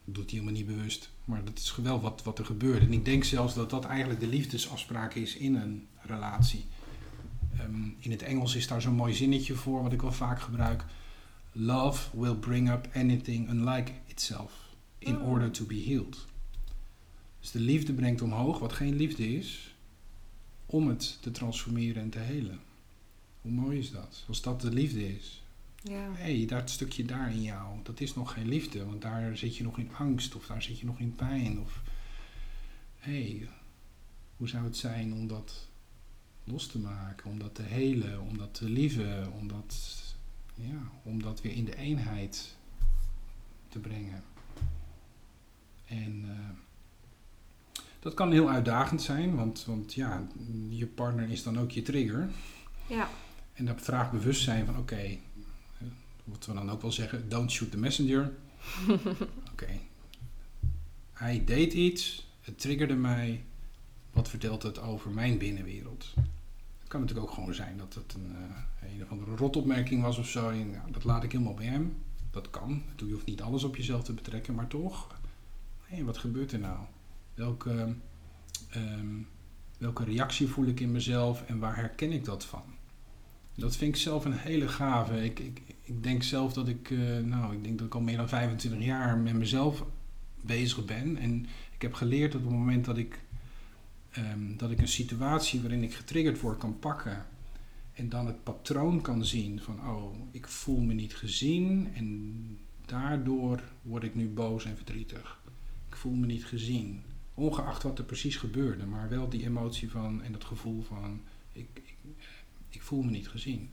Dat doet hij helemaal niet bewust. Maar dat is wel wat, wat er gebeurt. En ik denk zelfs dat dat eigenlijk de liefdesafspraak is in een relatie. Um, in het Engels is daar zo'n mooi zinnetje voor, wat ik wel vaak gebruik. Love will bring up anything unlike itself in Oh. order to be healed. Dus de liefde brengt omhoog wat geen liefde is, om het te transformeren en te helen. Hoe mooi is dat? Als dat de liefde is. Ja. Hé, hey, dat stukje daar in jou, dat is nog geen liefde, want daar zit je nog in angst of daar zit je nog in pijn. Of hé, hey, hoe zou het zijn om dat los te maken, om dat te helen, om dat te lieven, om dat, ja, om dat weer in de eenheid te brengen. En uh, dat kan heel uitdagend zijn, want, want ja, je partner is dan ook je trigger. Ja. En dat vraagt bewustzijn van oké, okay, wat we dan ook wel zeggen, don't shoot the messenger. <laughs> Oké. Okay. Hij deed iets, het triggerde mij. Wat vertelt het over mijn binnenwereld? Het kan natuurlijk ook gewoon zijn dat het een, uh, een of andere rotopmerking was of zo. En, nou, dat laat ik helemaal bij hem. Dat kan. Je hoeft niet alles op jezelf te betrekken, maar toch. Hey, wat gebeurt er nou? Welke, um, welke reactie voel ik in mezelf en waar herken ik dat van? Dat vind ik zelf een hele gave. Ik, ik, ik denk zelf dat ik, uh, nou, ik denk dat ik al meer dan 25 jaar met mezelf bezig ben. En ik heb geleerd dat op het moment dat ik, um, dat ik een situatie waarin ik getriggerd word kan pakken. En dan het patroon kan zien van, oh, ik voel me niet gezien. En daardoor word ik nu boos en verdrietig. Ik voel me niet gezien. Ongeacht wat er precies gebeurde. Maar wel die emotie van en dat gevoel van, ik, ik ik voel me niet gezien.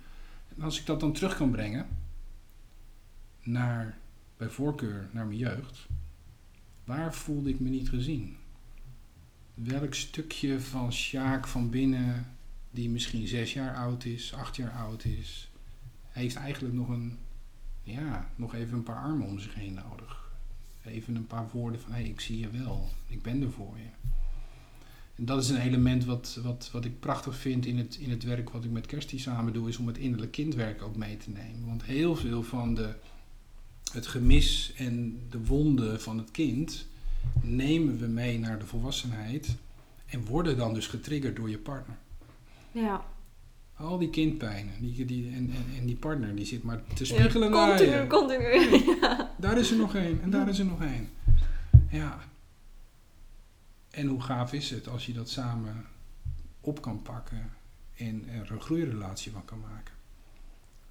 En als ik dat dan terug kan brengen naar, bij voorkeur, naar mijn jeugd, waar voelde ik me niet gezien? Welk stukje van Sjaak van binnen, die misschien zes jaar oud is, acht jaar oud is, heeft eigenlijk nog een, ja, nog even een paar armen om zich heen nodig. Even een paar woorden van, hé, hey, ik zie je wel, ik ben er voor je. En dat is een element wat, wat, wat ik prachtig vind in het, in het werk wat ik met Kerstie samen doe, is om het innerlijk kindwerk ook mee te nemen. Want heel veel van de, het gemis en de wonden van het kind nemen we mee naar de volwassenheid en worden dan dus getriggerd door je partner. Ja. Al die kindpijnen die, die, en, en, en die partner die zit maar te spiegelen ja, continu, naar je. Continu, <laughs> ja. Daar is er nog één en daar is er nog één. Ja. En hoe gaaf is het als je dat samen op kan pakken en er een groeirelatie van kan maken.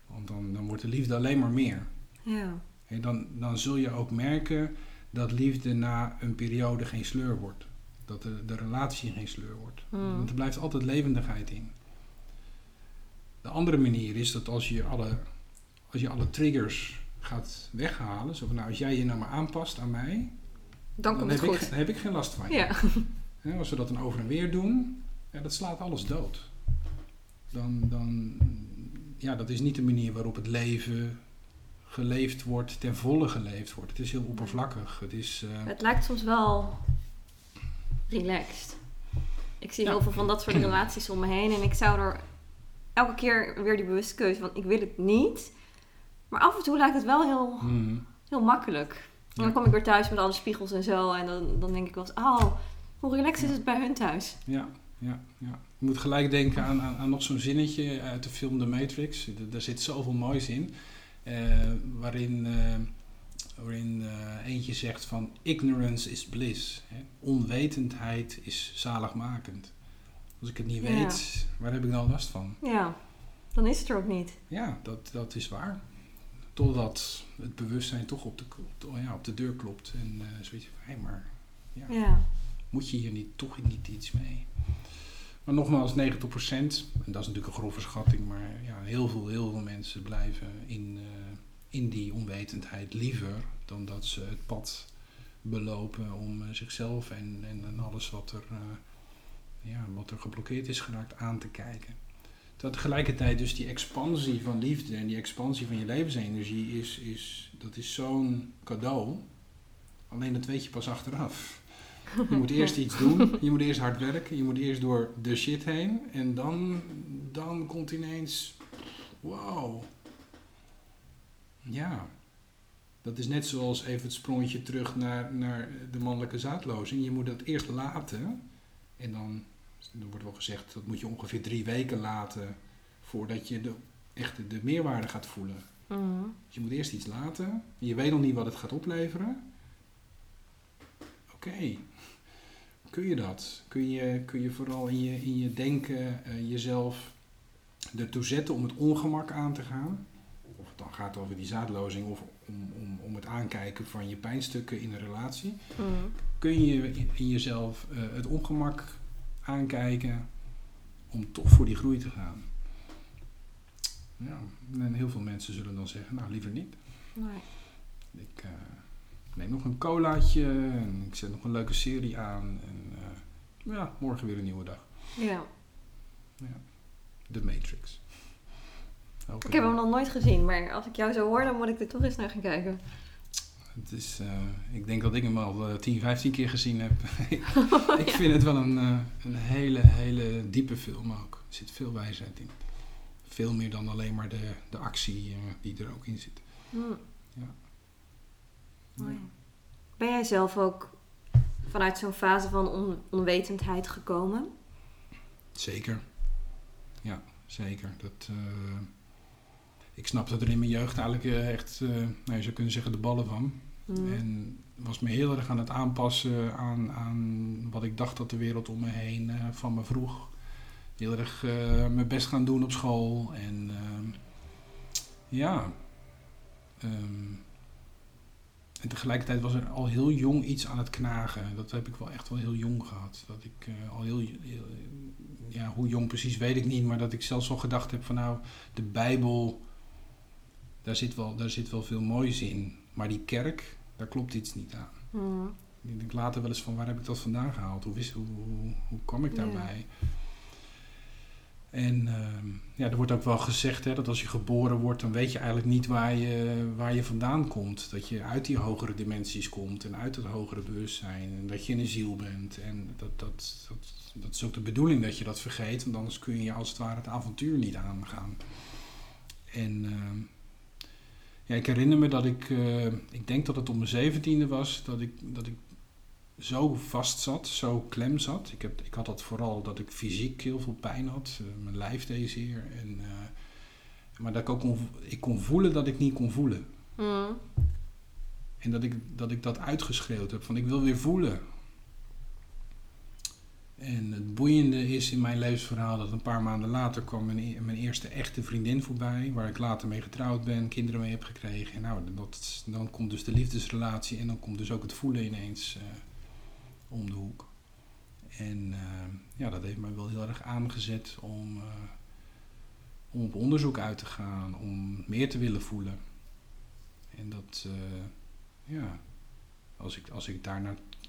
Want dan, dan wordt de liefde alleen maar meer. Ja. En dan, dan zul je ook merken dat liefde na een periode geen sleur wordt. Dat de, de relatie geen sleur wordt. Mm. Want er blijft altijd levendigheid in. De andere manier is dat als je alle, als je alle triggers gaat weghalen. Zo van, nou, als jij je nou maar aanpast aan mij, dan, komt heb, het goed. Ik, dan heb ik geen last van je. Ja. Als we dat dan over en weer doen, ja, dat slaat alles dood. Dan, dan, ja, dat is niet de manier waarop het leven geleefd wordt, ten volle geleefd wordt. Het is heel oppervlakkig. Het, is, uh, het lijkt soms wel relaxed. Ik zie Ja. heel veel van dat soort relaties om me heen en ik zou er elke keer weer die bewuste keuze van ik wil het niet. Maar af en toe lijkt het wel heel, Mhm. heel makkelijk. En dan kom ik weer thuis met alle spiegels en zo. En dan, dan denk ik wel eens, oh, hoe relaxed is het bij hun thuis? Ja, ja, ja. Je moet gelijk denken aan, aan, aan nog zo'n zinnetje uit de film The Matrix. Daar zit zoveel moois in. eh, waarin eh, waarin eh, eentje zegt van ignorance is bliss. Hè? Onwetendheid is zaligmakend. Als ik het niet Ja. weet, waar heb ik dan last van? Ja, dan is het er ook niet. Ja, dat, dat is waar. Totdat het bewustzijn toch op de, ja, op de deur klopt. En eh zoiets van, hé, maar ja, Ja, moet je hier niet, toch niet iets mee? Maar nogmaals, 90%, en dat is natuurlijk een grove schatting, maar ja, heel veel, heel veel mensen blijven in, eh, in die onwetendheid liever dan dat ze het pad belopen om eh, zichzelf en, en, en alles wat er, ja, wat er geblokkeerd is geraakt aan te kijken. Terwijl tegelijkertijd dus die expansie van liefde en die expansie van je levensenergie is, is, dat is zo'n cadeau. Alleen dat weet je pas achteraf. Je moet eerst iets doen, je moet eerst hard werken, je moet eerst door de shit heen en dan, dan komt ineens, wow. Ja, dat is net zoals even het sprongetje terug naar, naar de mannelijke zaadlozing. Je moet dat eerst laten en dan, er wordt wel gezegd, dat moet je ongeveer drie weken laten voordat je de, echt de, de meerwaarde gaat voelen. Mhm. Dus je moet eerst iets laten. Je weet nog niet wat het gaat opleveren. Oké. Kun je dat? Kun je, kun je vooral in je, in je denken eh, jezelf ertoe zetten om het ongemak aan te gaan? Of het dan gaat over die zaadlozing of om, om, om het aankijken van je pijnstukken in een relatie. Mhm. Kun je in, in jezelf eh, het ongemak aankijken om toch voor die groei te gaan? Ja, en heel veel mensen zullen dan zeggen, nou liever niet. Nee. Ik eh, neem nog een colaatje en ik zet nog een leuke serie aan. En eh, ja, morgen weer een nieuwe dag. Ja. The Matrix. Elke Ik heb hem nog nooit gezien, maar als ik jou zo hoor, dan moet ik er toch eens naar gaan kijken. Het is, eh, ik denk dat ik hem al eh, 10, 15 keer gezien heb. <laughs> ik <laughs> vind het wel een, eh, een hele, hele diepe film ook. Er zit veel wijsheid in. Veel meer dan alleen maar de, de actie eh, die er ook in zit. Hmm. Ja. Mooi. Ben jij zelf ook vanuit zo'n fase van on- onwetendheid gekomen? Zeker. Ja, zeker. Dat, ik snapte er in mijn jeugd eigenlijk eh, echt, eh, nou, je zou kunnen zeggen, de ballen van. Hmm. En was me heel erg aan het aanpassen aan, aan wat ik dacht dat de wereld om me heen eh, van me vroeg. Heel erg mijn best gaan doen op school. En ja. ehm, en tegelijkertijd was er al heel jong iets aan het knagen. Dat heb ik wel echt wel heel jong gehad. Dat ik al heel, heel- ja, hoe jong precies weet ik niet, maar dat ik zelfs al gedacht heb van nou, de Bijbel, daar zit wel, daar zit wel veel moois in. Maar die kerk, daar klopt iets niet aan. Hmm. Ik denk later wel eens van waar heb ik dat vandaan gehaald? Hoe, wist, hoe, hoe, hoe kwam ik daarbij? En ehm, ja, er wordt ook wel gezegd hè, dat als je geboren wordt, dan weet je eigenlijk niet waar je, waar je vandaan komt. Dat je uit die hogere dimensies komt en uit het hogere bewustzijn. En dat je een ziel bent. En dat, dat, dat, dat is ook de bedoeling dat je dat vergeet, want anders kun je als het ware het avontuur niet aangaan. En ehm, ja, ik herinner me dat ik, eh, ik denk dat het op mijn zeventiende was, dat ik, dat ik zo vast zat, zo klem zat. Ik, heb, ik had dat vooral dat ik fysiek heel veel pijn had. eh, mijn lijf deed zeer. En, eh, maar dat ik ook kon, ik kon voelen dat ik niet kon voelen. Hmm. En dat ik, dat ik dat uitgeschreeuwd heb van ik wil weer voelen. En het boeiende is in mijn levensverhaal dat een paar maanden later kwam mijn, e- mijn eerste echte vriendin voorbij. Waar ik later mee getrouwd ben, kinderen mee heb gekregen. En nou, dat, dan komt dus de liefdesrelatie en dan komt dus ook het voelen ineens eh, om de hoek. En eh, ja, dat heeft mij wel heel erg aangezet om, eh, om op onderzoek uit te gaan, om meer te willen voelen. En dat, ja, als ik, als ik daar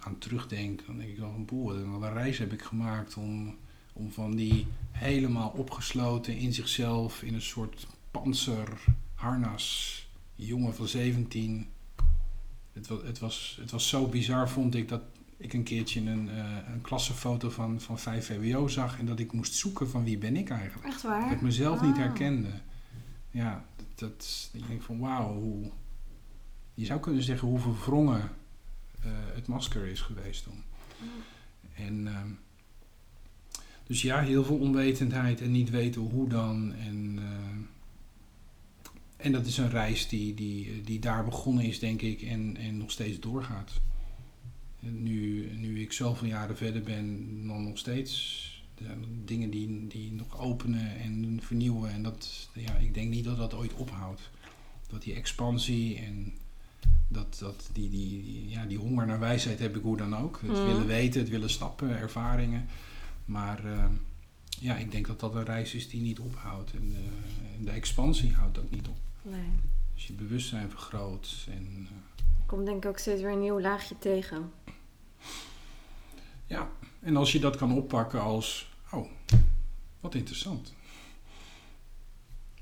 aan terugdenk, dan denk ik wel van boer, wat een reis heb ik gemaakt om, om van die helemaal opgesloten in zichzelf, in een soort panzerharnas, jongen van 17. Het was, het, was, het was zo bizar, vond ik, dat ik een keertje een, eh, een klassenfoto van, van 5 VWO zag en dat ik moest zoeken van wie ben ik eigenlijk. Echt Dat waar? ik mezelf niet herkende. ja, dat, dat ik denk van wauw, hoe, je zou kunnen zeggen hoe verwrongen uh, het masker is geweest toen. En ehm, dus ja, heel veel onwetendheid en niet weten hoe dan. En, uh, en dat is een reis die, die, die daar begonnen is, denk ik, en, en nog steeds doorgaat. En nu, nu ik zoveel jaren verder ben, dan nog steeds dingen die, die nog openen en vernieuwen. En dat, ja, ik denk niet dat dat ooit ophoudt. Dat die expansie en dat, dat die, die, ja, die honger naar wijsheid heb ik hoe dan ook. Het mm. willen weten, het willen stappen, ervaringen. Maar uh, ja, ik denk dat dat een reis is die niet ophoudt. En, uh, en de expansie houdt ook niet op. Nee. Dus je bewustzijn vergroot. En, uh, Komt denk ik ook steeds weer een nieuw laagje tegen. Ja, en als je dat kan oppakken als, oh, wat interessant.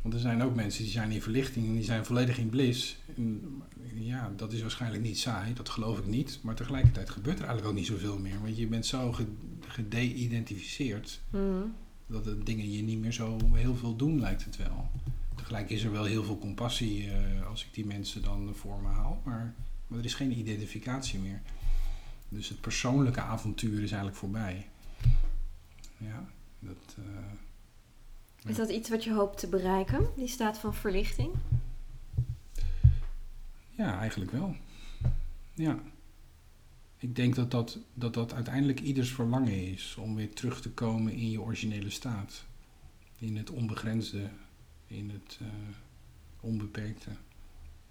Want er zijn ook mensen die zijn in verlichting en die zijn volledig in bliss. En ja, dat is waarschijnlijk niet saai, dat geloof ik niet. Maar tegelijkertijd gebeurt er eigenlijk ook niet zoveel meer. Want je bent zo gede-identificeerd mm. dat de dingen je niet meer zo heel veel doen, lijkt het wel. Tegelijk is er wel heel veel compassie uh, als ik die mensen dan voor me haal. Maar, maar er is geen identificatie meer. Dus het persoonlijke avontuur is eigenlijk voorbij. Ja, dat. Uh, is dat iets wat je hoopt te bereiken, die staat van verlichting? Ja, eigenlijk wel. Ja. Ik denk dat dat, dat dat uiteindelijk ieders verlangen is om weer terug te komen in je originele staat. In het onbegrensde, in het uh, onbeperkte,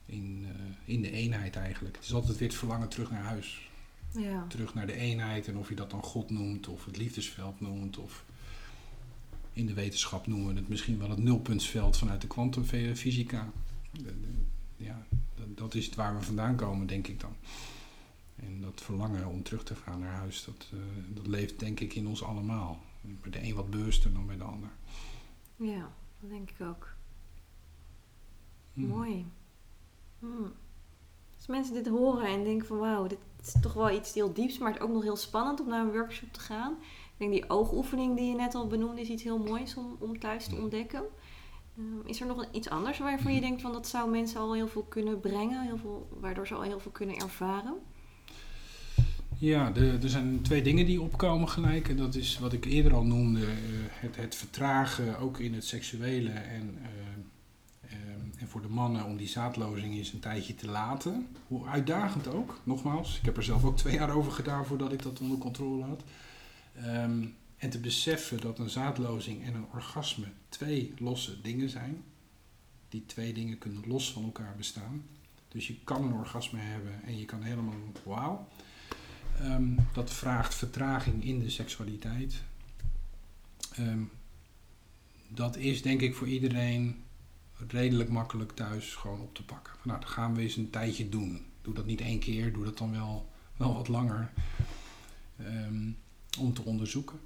in, uh, in de eenheid eigenlijk. Het is altijd weer het verlangen terug naar huis. Ja. Terug naar de eenheid en of je dat dan God noemt of het liefdesveld noemt of in de wetenschap noemen we het misschien wel het nulpuntsveld vanuit de kwantumfysica. Ja, dat is het waar we vandaan komen, denk ik dan. En dat verlangen om terug te gaan naar huis, dat, uh, dat leeft denk ik in ons allemaal. Bij de een wat bewuster dan bij de ander. Ja, dat denk ik ook. Hmm. Mooi. Hmm. Als mensen dit horen en denken van wauw, dit is toch wel iets heel dieps, maar het ook nog heel spannend om naar een workshop te gaan denk die oogoefening die je net al benoemde is iets heel moois om, om thuis te ontdekken. Uh, is er nog iets anders waarvan je denkt van dat zou mensen al heel veel kunnen brengen, heel veel, waardoor ze al heel veel kunnen ervaren? Ja, de, er zijn twee dingen die opkomen gelijk. En dat is wat ik eerder al noemde, uh, het, het vertragen ook in het seksuele en, uh, en voor de mannen om die zaadlozing eens een tijdje te laten. Hoe uitdagend ook, nogmaals. Ik heb er zelf ook twee jaar over gedaan voordat ik dat onder controle had. Um, en te beseffen dat een zaadlozing en een orgasme twee losse dingen zijn. Die twee dingen kunnen los van elkaar bestaan. Dus je kan een orgasme hebben en je kan helemaal wauw. Um, dat vraagt vertraging in de seksualiteit. Um, dat is denk ik voor iedereen redelijk makkelijk thuis gewoon op te pakken. Nou, dat gaan we eens een tijdje doen. Doe dat niet één keer, doe dat dan wel, wel wat langer. Om te onderzoeken.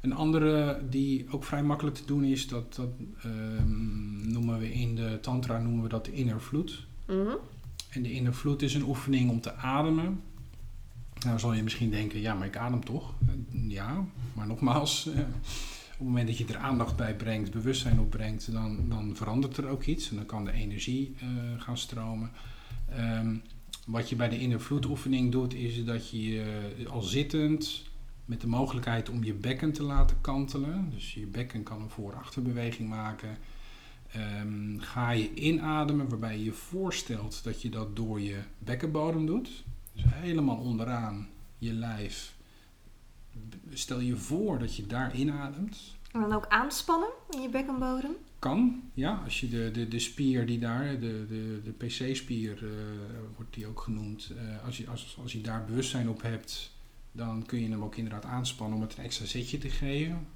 Een andere die ook vrij makkelijk te doen is, dat, dat um, noemen we in de tantra noemen we dat de inner vloed. Mm En de inner vloed is een oefening om te ademen. Nou zal je misschien denken, ja, maar ik adem toch? Ja, maar nogmaals, eh, op het moment dat je er aandacht bij brengt, bewustzijn opbrengt, dan, dan verandert er ook iets. En dan kan de energie uh, gaan stromen. Um, wat je bij de inner oefening doet, is dat je uh, al zittend met de mogelijkheid om je bekken te laten kantelen. Dus je bekken kan een voor-achterbeweging maken. Um, ga je inademen waarbij je je voorstelt dat je dat door je bekkenbodem doet. Dus helemaal onderaan je lijf. Stel je voor dat je daar inademt. En dan ook aanspannen in je bekkenbodem? Kan, ja. Als je de, de, de spier die daar, de, de, de PC-spier uh, wordt die ook genoemd. Uh, als, je, als, als je daar bewustzijn op hebt, dan kun je hem ook inderdaad aanspannen om het een extra zetje te geven.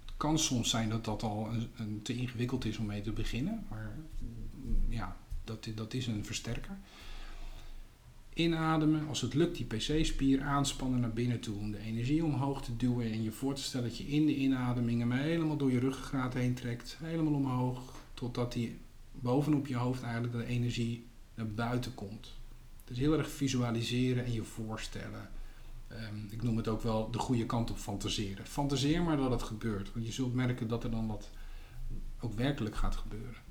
Het kan soms zijn dat dat al een, te ingewikkeld is om mee te beginnen, maar mm, ja, dat, dat is een versterker. Inademen, als het lukt, die PC-spier aanspannen naar binnen toe om de energie omhoog te duwen en je voor te stellen dat je in de inademing helemaal door je ruggengraat heen trekt, helemaal omhoog, totdat die bovenop je hoofd eigenlijk de energie naar buiten komt. Dus heel erg visualiseren en je voorstellen. Ehm, ik noem het ook wel de goede kant op fantaseren. Fantaseer maar dat het gebeurt. Want je zult merken dat er dan wat ook werkelijk gaat gebeuren.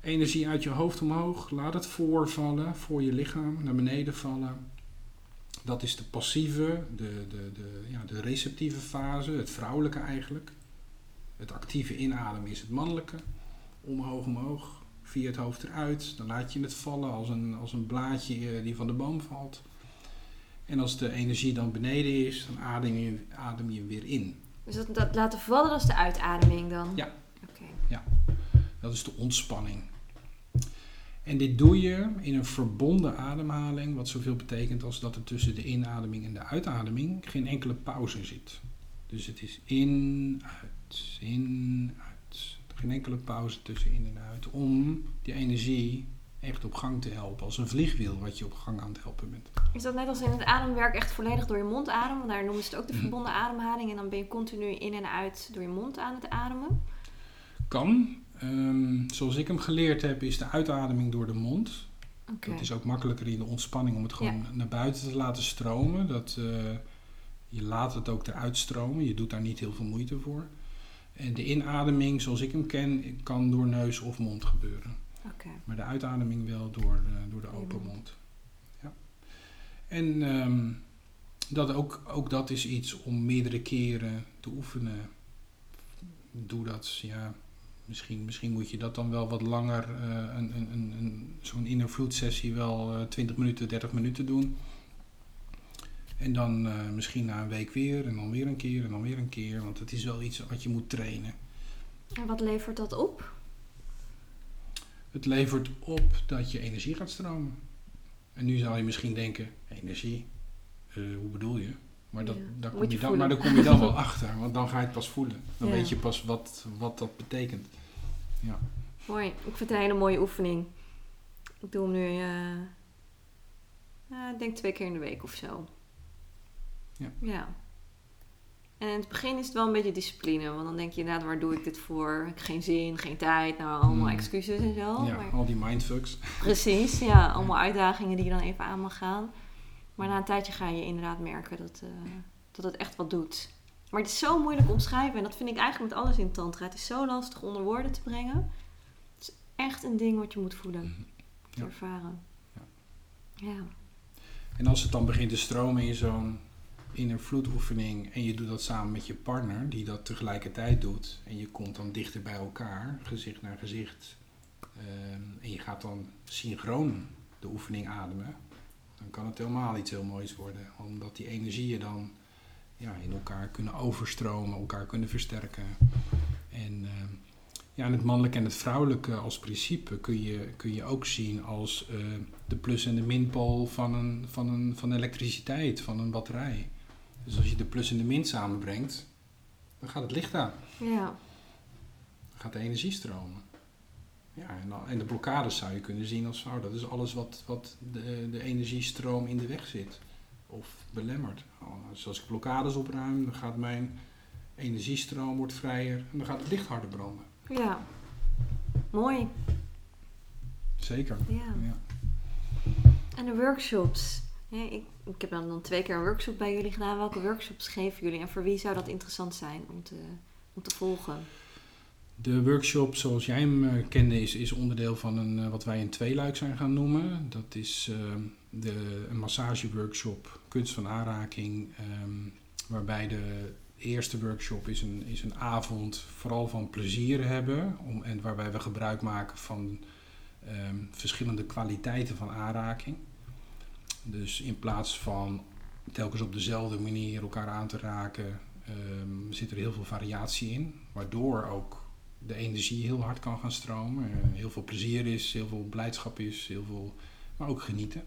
Energie uit je hoofd omhoog. Laat het voorvallen, voor je lichaam, naar beneden vallen. Dat is de passieve, de, de, de, ja, de receptieve fase, het vrouwelijke eigenlijk. Het actieve inademen is het mannelijke. Omhoog, omhoog, via het hoofd eruit. Dan laat je het vallen als een, als een blaadje eh, die van de boom valt. En als de energie dan beneden is, dan adem je, adem je weer in. Dus dat, dat laten vallen, dat is de uitademing dan? Ja. Oké. Dat is de ontspanning. En dit doe je in een verbonden ademhaling, wat zoveel betekent als dat er tussen de inademing en de uitademing geen enkele pauze zit. Dus het is in, uit, in, uit. Geen enkele pauze tussen in en uit. Om die energie echt op gang te helpen. Als een vliegwiel wat je op gang aan het helpen bent. Is dat net als in het ademwerk echt volledig door je mond ademen? Want daar noemen ze het ook de Mhm. verbonden ademhaling. En dan ben je continu in en uit door je mond aan het ademen. Kan. Ehm, zoals ik hem geleerd heb, is de uitademing door de mond. Oké. Het is ook makkelijker in de ontspanning om het gewoon naar buiten te laten stromen. Dat, eh, je laat het ook eruit stromen. Je doet daar niet heel veel moeite voor. En de inademing, zoals ik hem ken, kan door neus of mond gebeuren. Maar de uitademing wel door, eh, door de Door je open mond. Ja. En ehm, dat ook, ook dat is iets om meerdere keren te oefenen. Doe dat, ja. Misschien, misschien moet je dat dan wel wat langer, eh, een, een, een, een, zo'n inner sessie wel eh 20 minuten, 30 minuten doen. En dan misschien na een week weer en dan weer een keer en dan weer een keer. Want het is wel iets wat je moet trainen. En wat levert dat op? Het levert op dat je energie gaat stromen. En nu zou je misschien denken, energie, eh, hoe bedoel je? Maar, dat, Ja, daar kom je je dan, maar daar kom je dan wel <laughs> achter, want dan ga je het pas voelen. Dan Ja. weet je pas wat, wat dat betekent. Ja. Mooi. Ik vind het een hele mooie oefening. Ik doe hem nu, eh, ik denk twee keer in de week of zo. Ja. Ja. En in het begin is het wel een beetje discipline. Want dan denk je inderdaad, waar doe ik dit voor? Ik heb geen zin, geen tijd. Nou, allemaal Hmm. excuses en zo. ja, Maar al die mindfucks. precies, ja. Allemaal uitdagingen die je dan even aan mag gaan. Maar na een tijdje ga je inderdaad merken dat, eh, dat het echt wat doet. Maar het is zo moeilijk omschrijven. En dat vind ik eigenlijk met alles in tantra. Het is zo lastig onder woorden te brengen. Het is echt een ding wat je moet voelen. Mhm. Te Ja. ervaren. Ja. Ja. En als het dan begint te stromen in zo'n inner vloedoefening en je doet dat samen met je partner, die dat tegelijkertijd doet, en je komt dan dichter bij elkaar, gezicht naar gezicht, ehm, en je gaat dan synchroon de oefening ademen, dan kan het helemaal iets heel moois worden. Omdat die energieën dan ja, in elkaar kunnen overstromen, elkaar kunnen versterken. En ehm, ja, het mannelijke en het vrouwelijke als principe kun je, kun je ook zien als eh, de plus- en de minpool van, een, van, een, van elektriciteit, van een batterij. Dus als je de plus en de min samenbrengt, dan gaat het licht aan. Ja. Dan gaat de energie stromen. Ja, en, de blokkades zou je kunnen zien als vrouw. Dat is alles wat, wat de, de energiestroom in de weg zit. Of belemmert. Dus als ik blokkades opruim, dan gaat mijn energiestroom wordt vrijer. En dan gaat het licht harder branden. Ja. Mooi. Zeker. Ja. Ja. En de workshops. Ik, ik heb dan, dan twee keer een workshop bij jullie gedaan. Welke workshops geven jullie en voor wie zou dat interessant zijn om te, om te volgen? De workshop zoals jij hem eh, kende is, is onderdeel van een, eh, wat wij een tweeluik zijn gaan noemen. Dat is eh, de, een massageworkshop, kunst van aanraking, ehm, waarbij de eerste workshop is een, is een avond vooral van plezier hebben. Om, en waarbij we gebruik maken van ehm, verschillende kwaliteiten van aanraking. Dus in plaats van telkens op dezelfde manier elkaar aan te raken, ehm, zit er heel veel variatie in. Waardoor ook de energie heel hard kan gaan stromen. Eh, heel veel plezier is, heel veel blijdschap is, heel veel, maar ook genieten.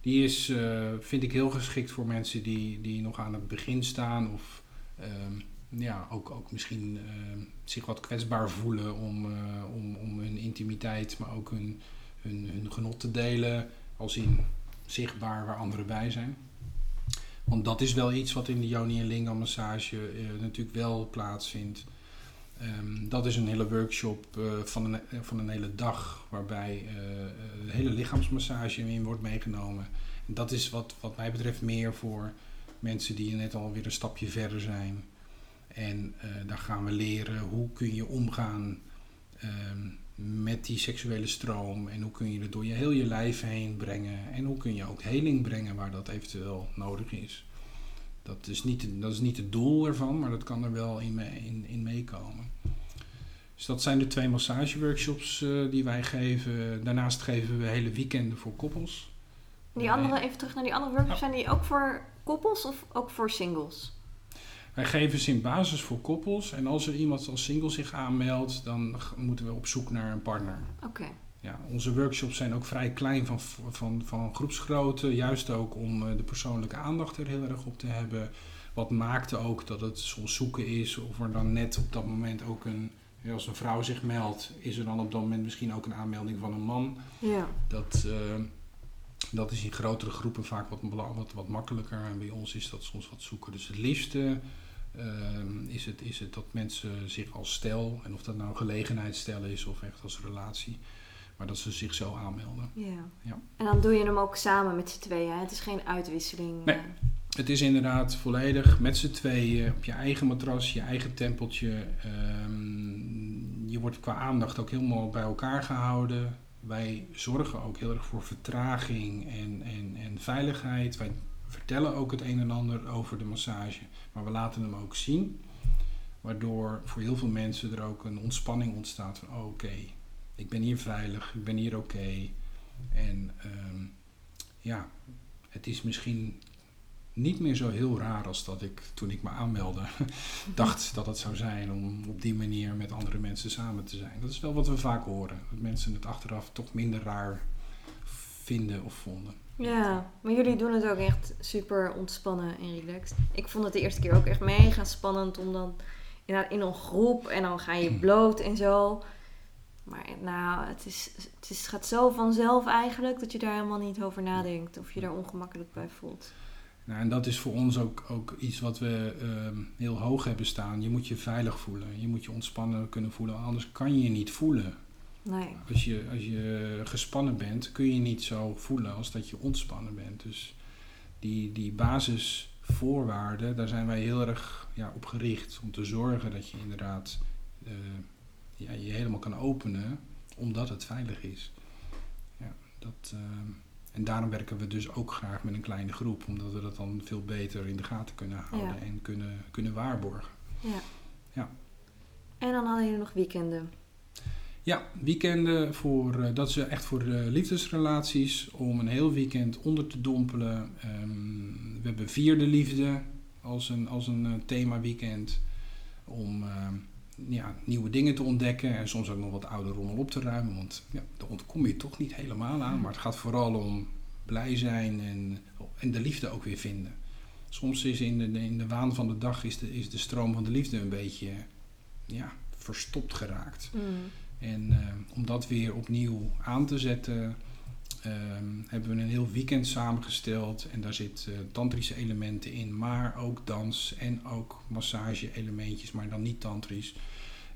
Die is, eh, vind ik heel geschikt voor mensen die, die nog aan het begin staan of ehm, ja, ook, ook misschien ehm, zich wat kwetsbaar voelen om, eh, om, om hun intimiteit, maar ook hun, hun, hun genot te delen als in zichtbaar waar anderen bij zijn. Want dat is wel iets wat in de Yoni en Lingam massage eh, natuurlijk wel plaatsvindt. Ehm, dat is een hele workshop eh, van, een, eh, van een hele dag waarbij eh, de hele lichaamsmassage in wordt meegenomen. En dat is wat, wat mij betreft meer voor mensen die net alweer een stapje verder zijn. En daar gaan we leren hoe kun je omgaan ehm, met die seksuele stroom en hoe kun je het door je heel je lijf heen brengen en hoe kun je ook heling brengen waar dat eventueel nodig is. Dat is niet, dat is niet het doel ervan, maar dat kan er wel in, mee, in, in meekomen. Dus dat zijn de twee massageworkshops uh, die wij geven. Daarnaast geven we hele weekenden voor koppels. Die andere, even terug naar die andere workshops, zijn die ook voor koppels of ook voor singles? Wij geven ze in basis voor koppels. En als er iemand als single zich aanmeldt, dan moeten we op zoek naar een partner. Oké. Ja, onze workshops zijn ook vrij klein van, van, van groepsgrootte. Juist ook om eh, de persoonlijke aandacht er heel erg op te hebben. Wat maakte ook dat het soms zoeken is of er dan net op dat moment ook een... Als een vrouw zich meldt, is er dan op dat moment misschien ook een aanmelding van een man. Ja. Dat, uh, dat is in grotere groepen vaak wat, wat, wat makkelijker. En bij ons is dat soms wat zoeken. Dus het liefste is, het, is het dat mensen zich als stel, en of dat nou gelegenheidsstel is of echt als relatie, maar dat ze zich zo aanmelden. Ja. ja. En dan doe je hem ook samen met z'n tweeën. Het is geen uitwisseling. Nee. Het is inderdaad volledig met z'n tweeën op je eigen matras, je eigen tempeltje. Um, je wordt qua aandacht ook helemaal bij elkaar gehouden. Wij zorgen ook heel erg voor vertraging en, en, en veiligheid. Wij vertellen ook het een en ander over de massage, maar we laten hem ook zien. Waardoor voor heel veel mensen er ook een ontspanning ontstaat van oh, oké, ik ben hier veilig, ik ben hier oké. En um, ja, het is misschien niet meer zo heel raar als dat ik toen ik me aanmeldde <laughs> dacht dat het zou zijn om op die manier met andere mensen samen te zijn. Dat is wel wat we vaak horen. Dat mensen het achteraf toch minder raar vinden of vonden. Ja, maar jullie doen het ook echt super ontspannen en relaxed. Ik vond het de eerste keer ook echt mega spannend om dan in, in een groep en dan ga je bloot en zo. Maar nou, het, is, het is, gaat zo vanzelf eigenlijk dat je daar helemaal niet over nadenkt of je daar ongemakkelijk bij voelt. Nou, en dat is voor ons ook, ook iets wat we uh, heel hoog hebben staan. Je moet je veilig voelen. Je moet je ontspannen kunnen voelen. Anders kan je je niet voelen. Nee. Als je, als je gespannen bent, kun je niet zo voelen als dat je ontspannen bent. Dus die, die basisvoorwaarden, daar zijn wij heel erg ja, op gericht. Om te zorgen dat je inderdaad uh, ja, je helemaal kan openen, omdat het veilig is. Ja, dat, uh, en daarom werken we dus ook graag met een kleine groep, omdat we dat dan veel beter in de gaten kunnen houden Ja. en kunnen, kunnen waarborgen. Ja. Ja. En dan hadden jullie nog weekenden. Ja, weekenden, voor, eh, dat is echt voor eh, liefdesrelaties, om een heel weekend onder te dompelen. Ehm, we hebben vierde liefde als een, als een eh, thema weekend, om ehm, ja, nieuwe dingen te ontdekken en soms ook nog wat oude rommel op te ruimen, want ja, daar ontkom je toch niet helemaal aan. Maar het gaat vooral om blij zijn en, en de liefde ook weer vinden. Soms is in de, in de waan van de dag is de, is de stroom van de liefde een beetje ja, verstopt geraakt. Mm. En eh, om dat weer opnieuw aan te zetten, ehm, hebben we een heel weekend samengesteld. En daar zitten tantrische elementen in, maar ook dans en ook massage-elementjes, maar dan niet tantrisch.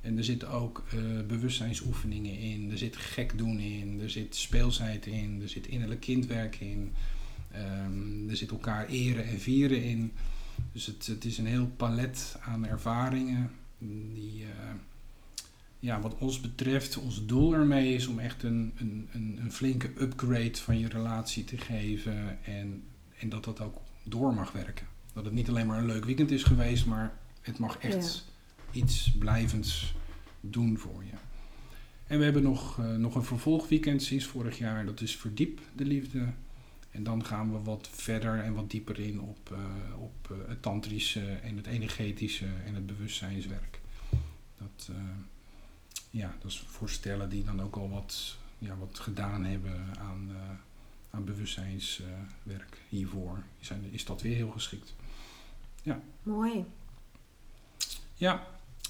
En er zitten ook eh, bewustzijnsoefeningen in, er zit gek doen in, er zit speelsheid in, er zit innerlijk kindwerk in. Ehm, er zit elkaar eren en vieren in. Dus het, het is een heel palet aan ervaringen die, ja, wat ons betreft, ons doel ermee is om echt een, een, een, een, flinke upgrade van je relatie te geven en, en dat dat ook door mag werken. Dat het niet alleen maar een leuk weekend is geweest, maar het mag echt ja. iets blijvends doen voor je. En we hebben nog, uh, nog een vervolgweekend sinds vorig jaar, dat is Verdiep de Liefde. En dan gaan we wat verder en wat dieper in op, uh, op uh, het tantrische en het energetische en het bewustzijnswerk. Dat, uh, ja, dat is voor stellen die dan ook al wat, ja, wat gedaan hebben aan, aan bewustzijnswerk hiervoor. Zijn, is dat weer heel geschikt. Ja. Mooi. Ja,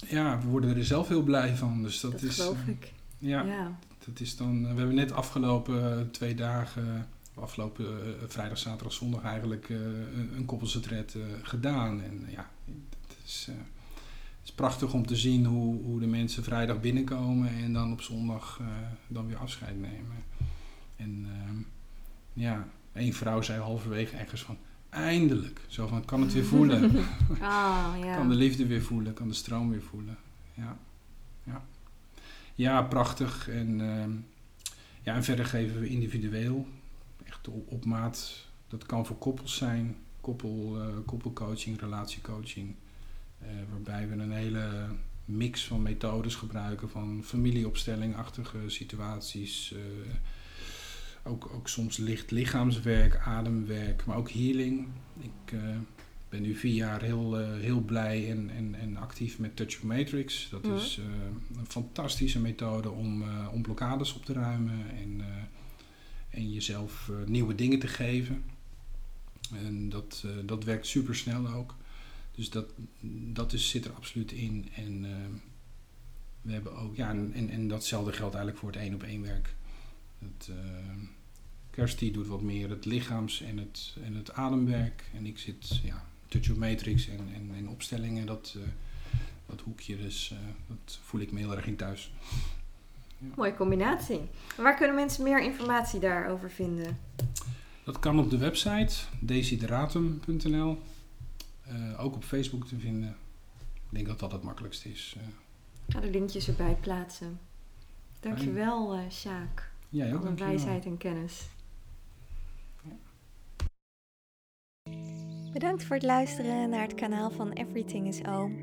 ja, we worden er zelf heel blij van. Dus dat, dat is, geloof ik. Ja, ja, dat is dan. We hebben net afgelopen twee dagen afgelopen vrijdag, zaterdag, zondag eigenlijk een uh, gedaan. En ja, het is, is prachtig om te zien hoe, hoe de mensen vrijdag binnenkomen en dan op zondag dan weer afscheid nemen. En ehm, ja, één vrouw zei halverwege ergens van, eindelijk. Zo van, kan het weer voelen. oh, <laughs> ja. kan de liefde weer voelen, kan de stroom weer voelen. Ja, ja. Ja, prachtig. En, ehm, ja, en verder geven we individueel, echt op, op maat. Dat kan voor koppels zijn, koppel, uh, koppelcoaching, relatiecoaching. Uh, waarbij we een hele mix van methodes gebruiken, van familieopstellingachtige situaties. Uh, ook, ook soms licht lichaamswerk, ademwerk, maar ook healing. Ik ben nu vier jaar heel, heel blij en, en, en actief met Touch of Matrix. Dat mm. is een fantastische methode om, om blokkades op te ruimen en, en jezelf nieuwe dingen te geven. En dat, dat werkt super snel ook. Dus dat, dat is, zit er absoluut in. En we hebben ook, ja, en, en datzelfde geldt eigenlijk voor het één op één werk. Het, Kirsty doet wat meer het lichaams- en het, en het ademwerk. En ik zit ja, touch of matrix en, en, en opstellingen, dat, uh, dat hoekje, dus uh, dat voel ik me heel erg in thuis. Ja. Mooie combinatie. Waar kunnen mensen meer informatie daarover vinden? Dat kan op de website desideratum.nl. Uh, ook op Facebook te vinden. Ik denk dat dat het makkelijkste is. Ik ga de linkjes erbij plaatsen. Dankjewel, uh, Sjaak. Jij ook, voor wijsheid en kennis. Bedankt voor het luisteren naar het kanaal van Everything is Oom.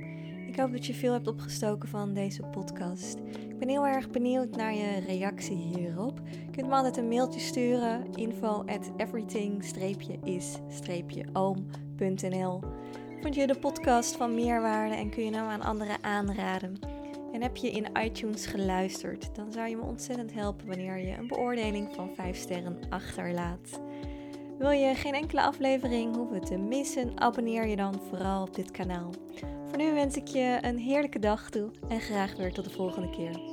Ik hoop dat je veel hebt opgestoken van deze podcast. Ik ben heel erg benieuwd naar je reactie hierop. Je kunt me altijd een mailtje sturen: info at Vond je de podcast van meerwaarde en kun je hem aan anderen aanraden? En heb je in iTunes geluisterd, dan zou je me ontzettend helpen wanneer je een beoordeling van 5 sterren achterlaat. Wil je geen enkele aflevering hoeven te missen, abonneer je dan vooral op dit kanaal. Voor nu wens ik je een heerlijke dag toe en graag weer tot de volgende keer.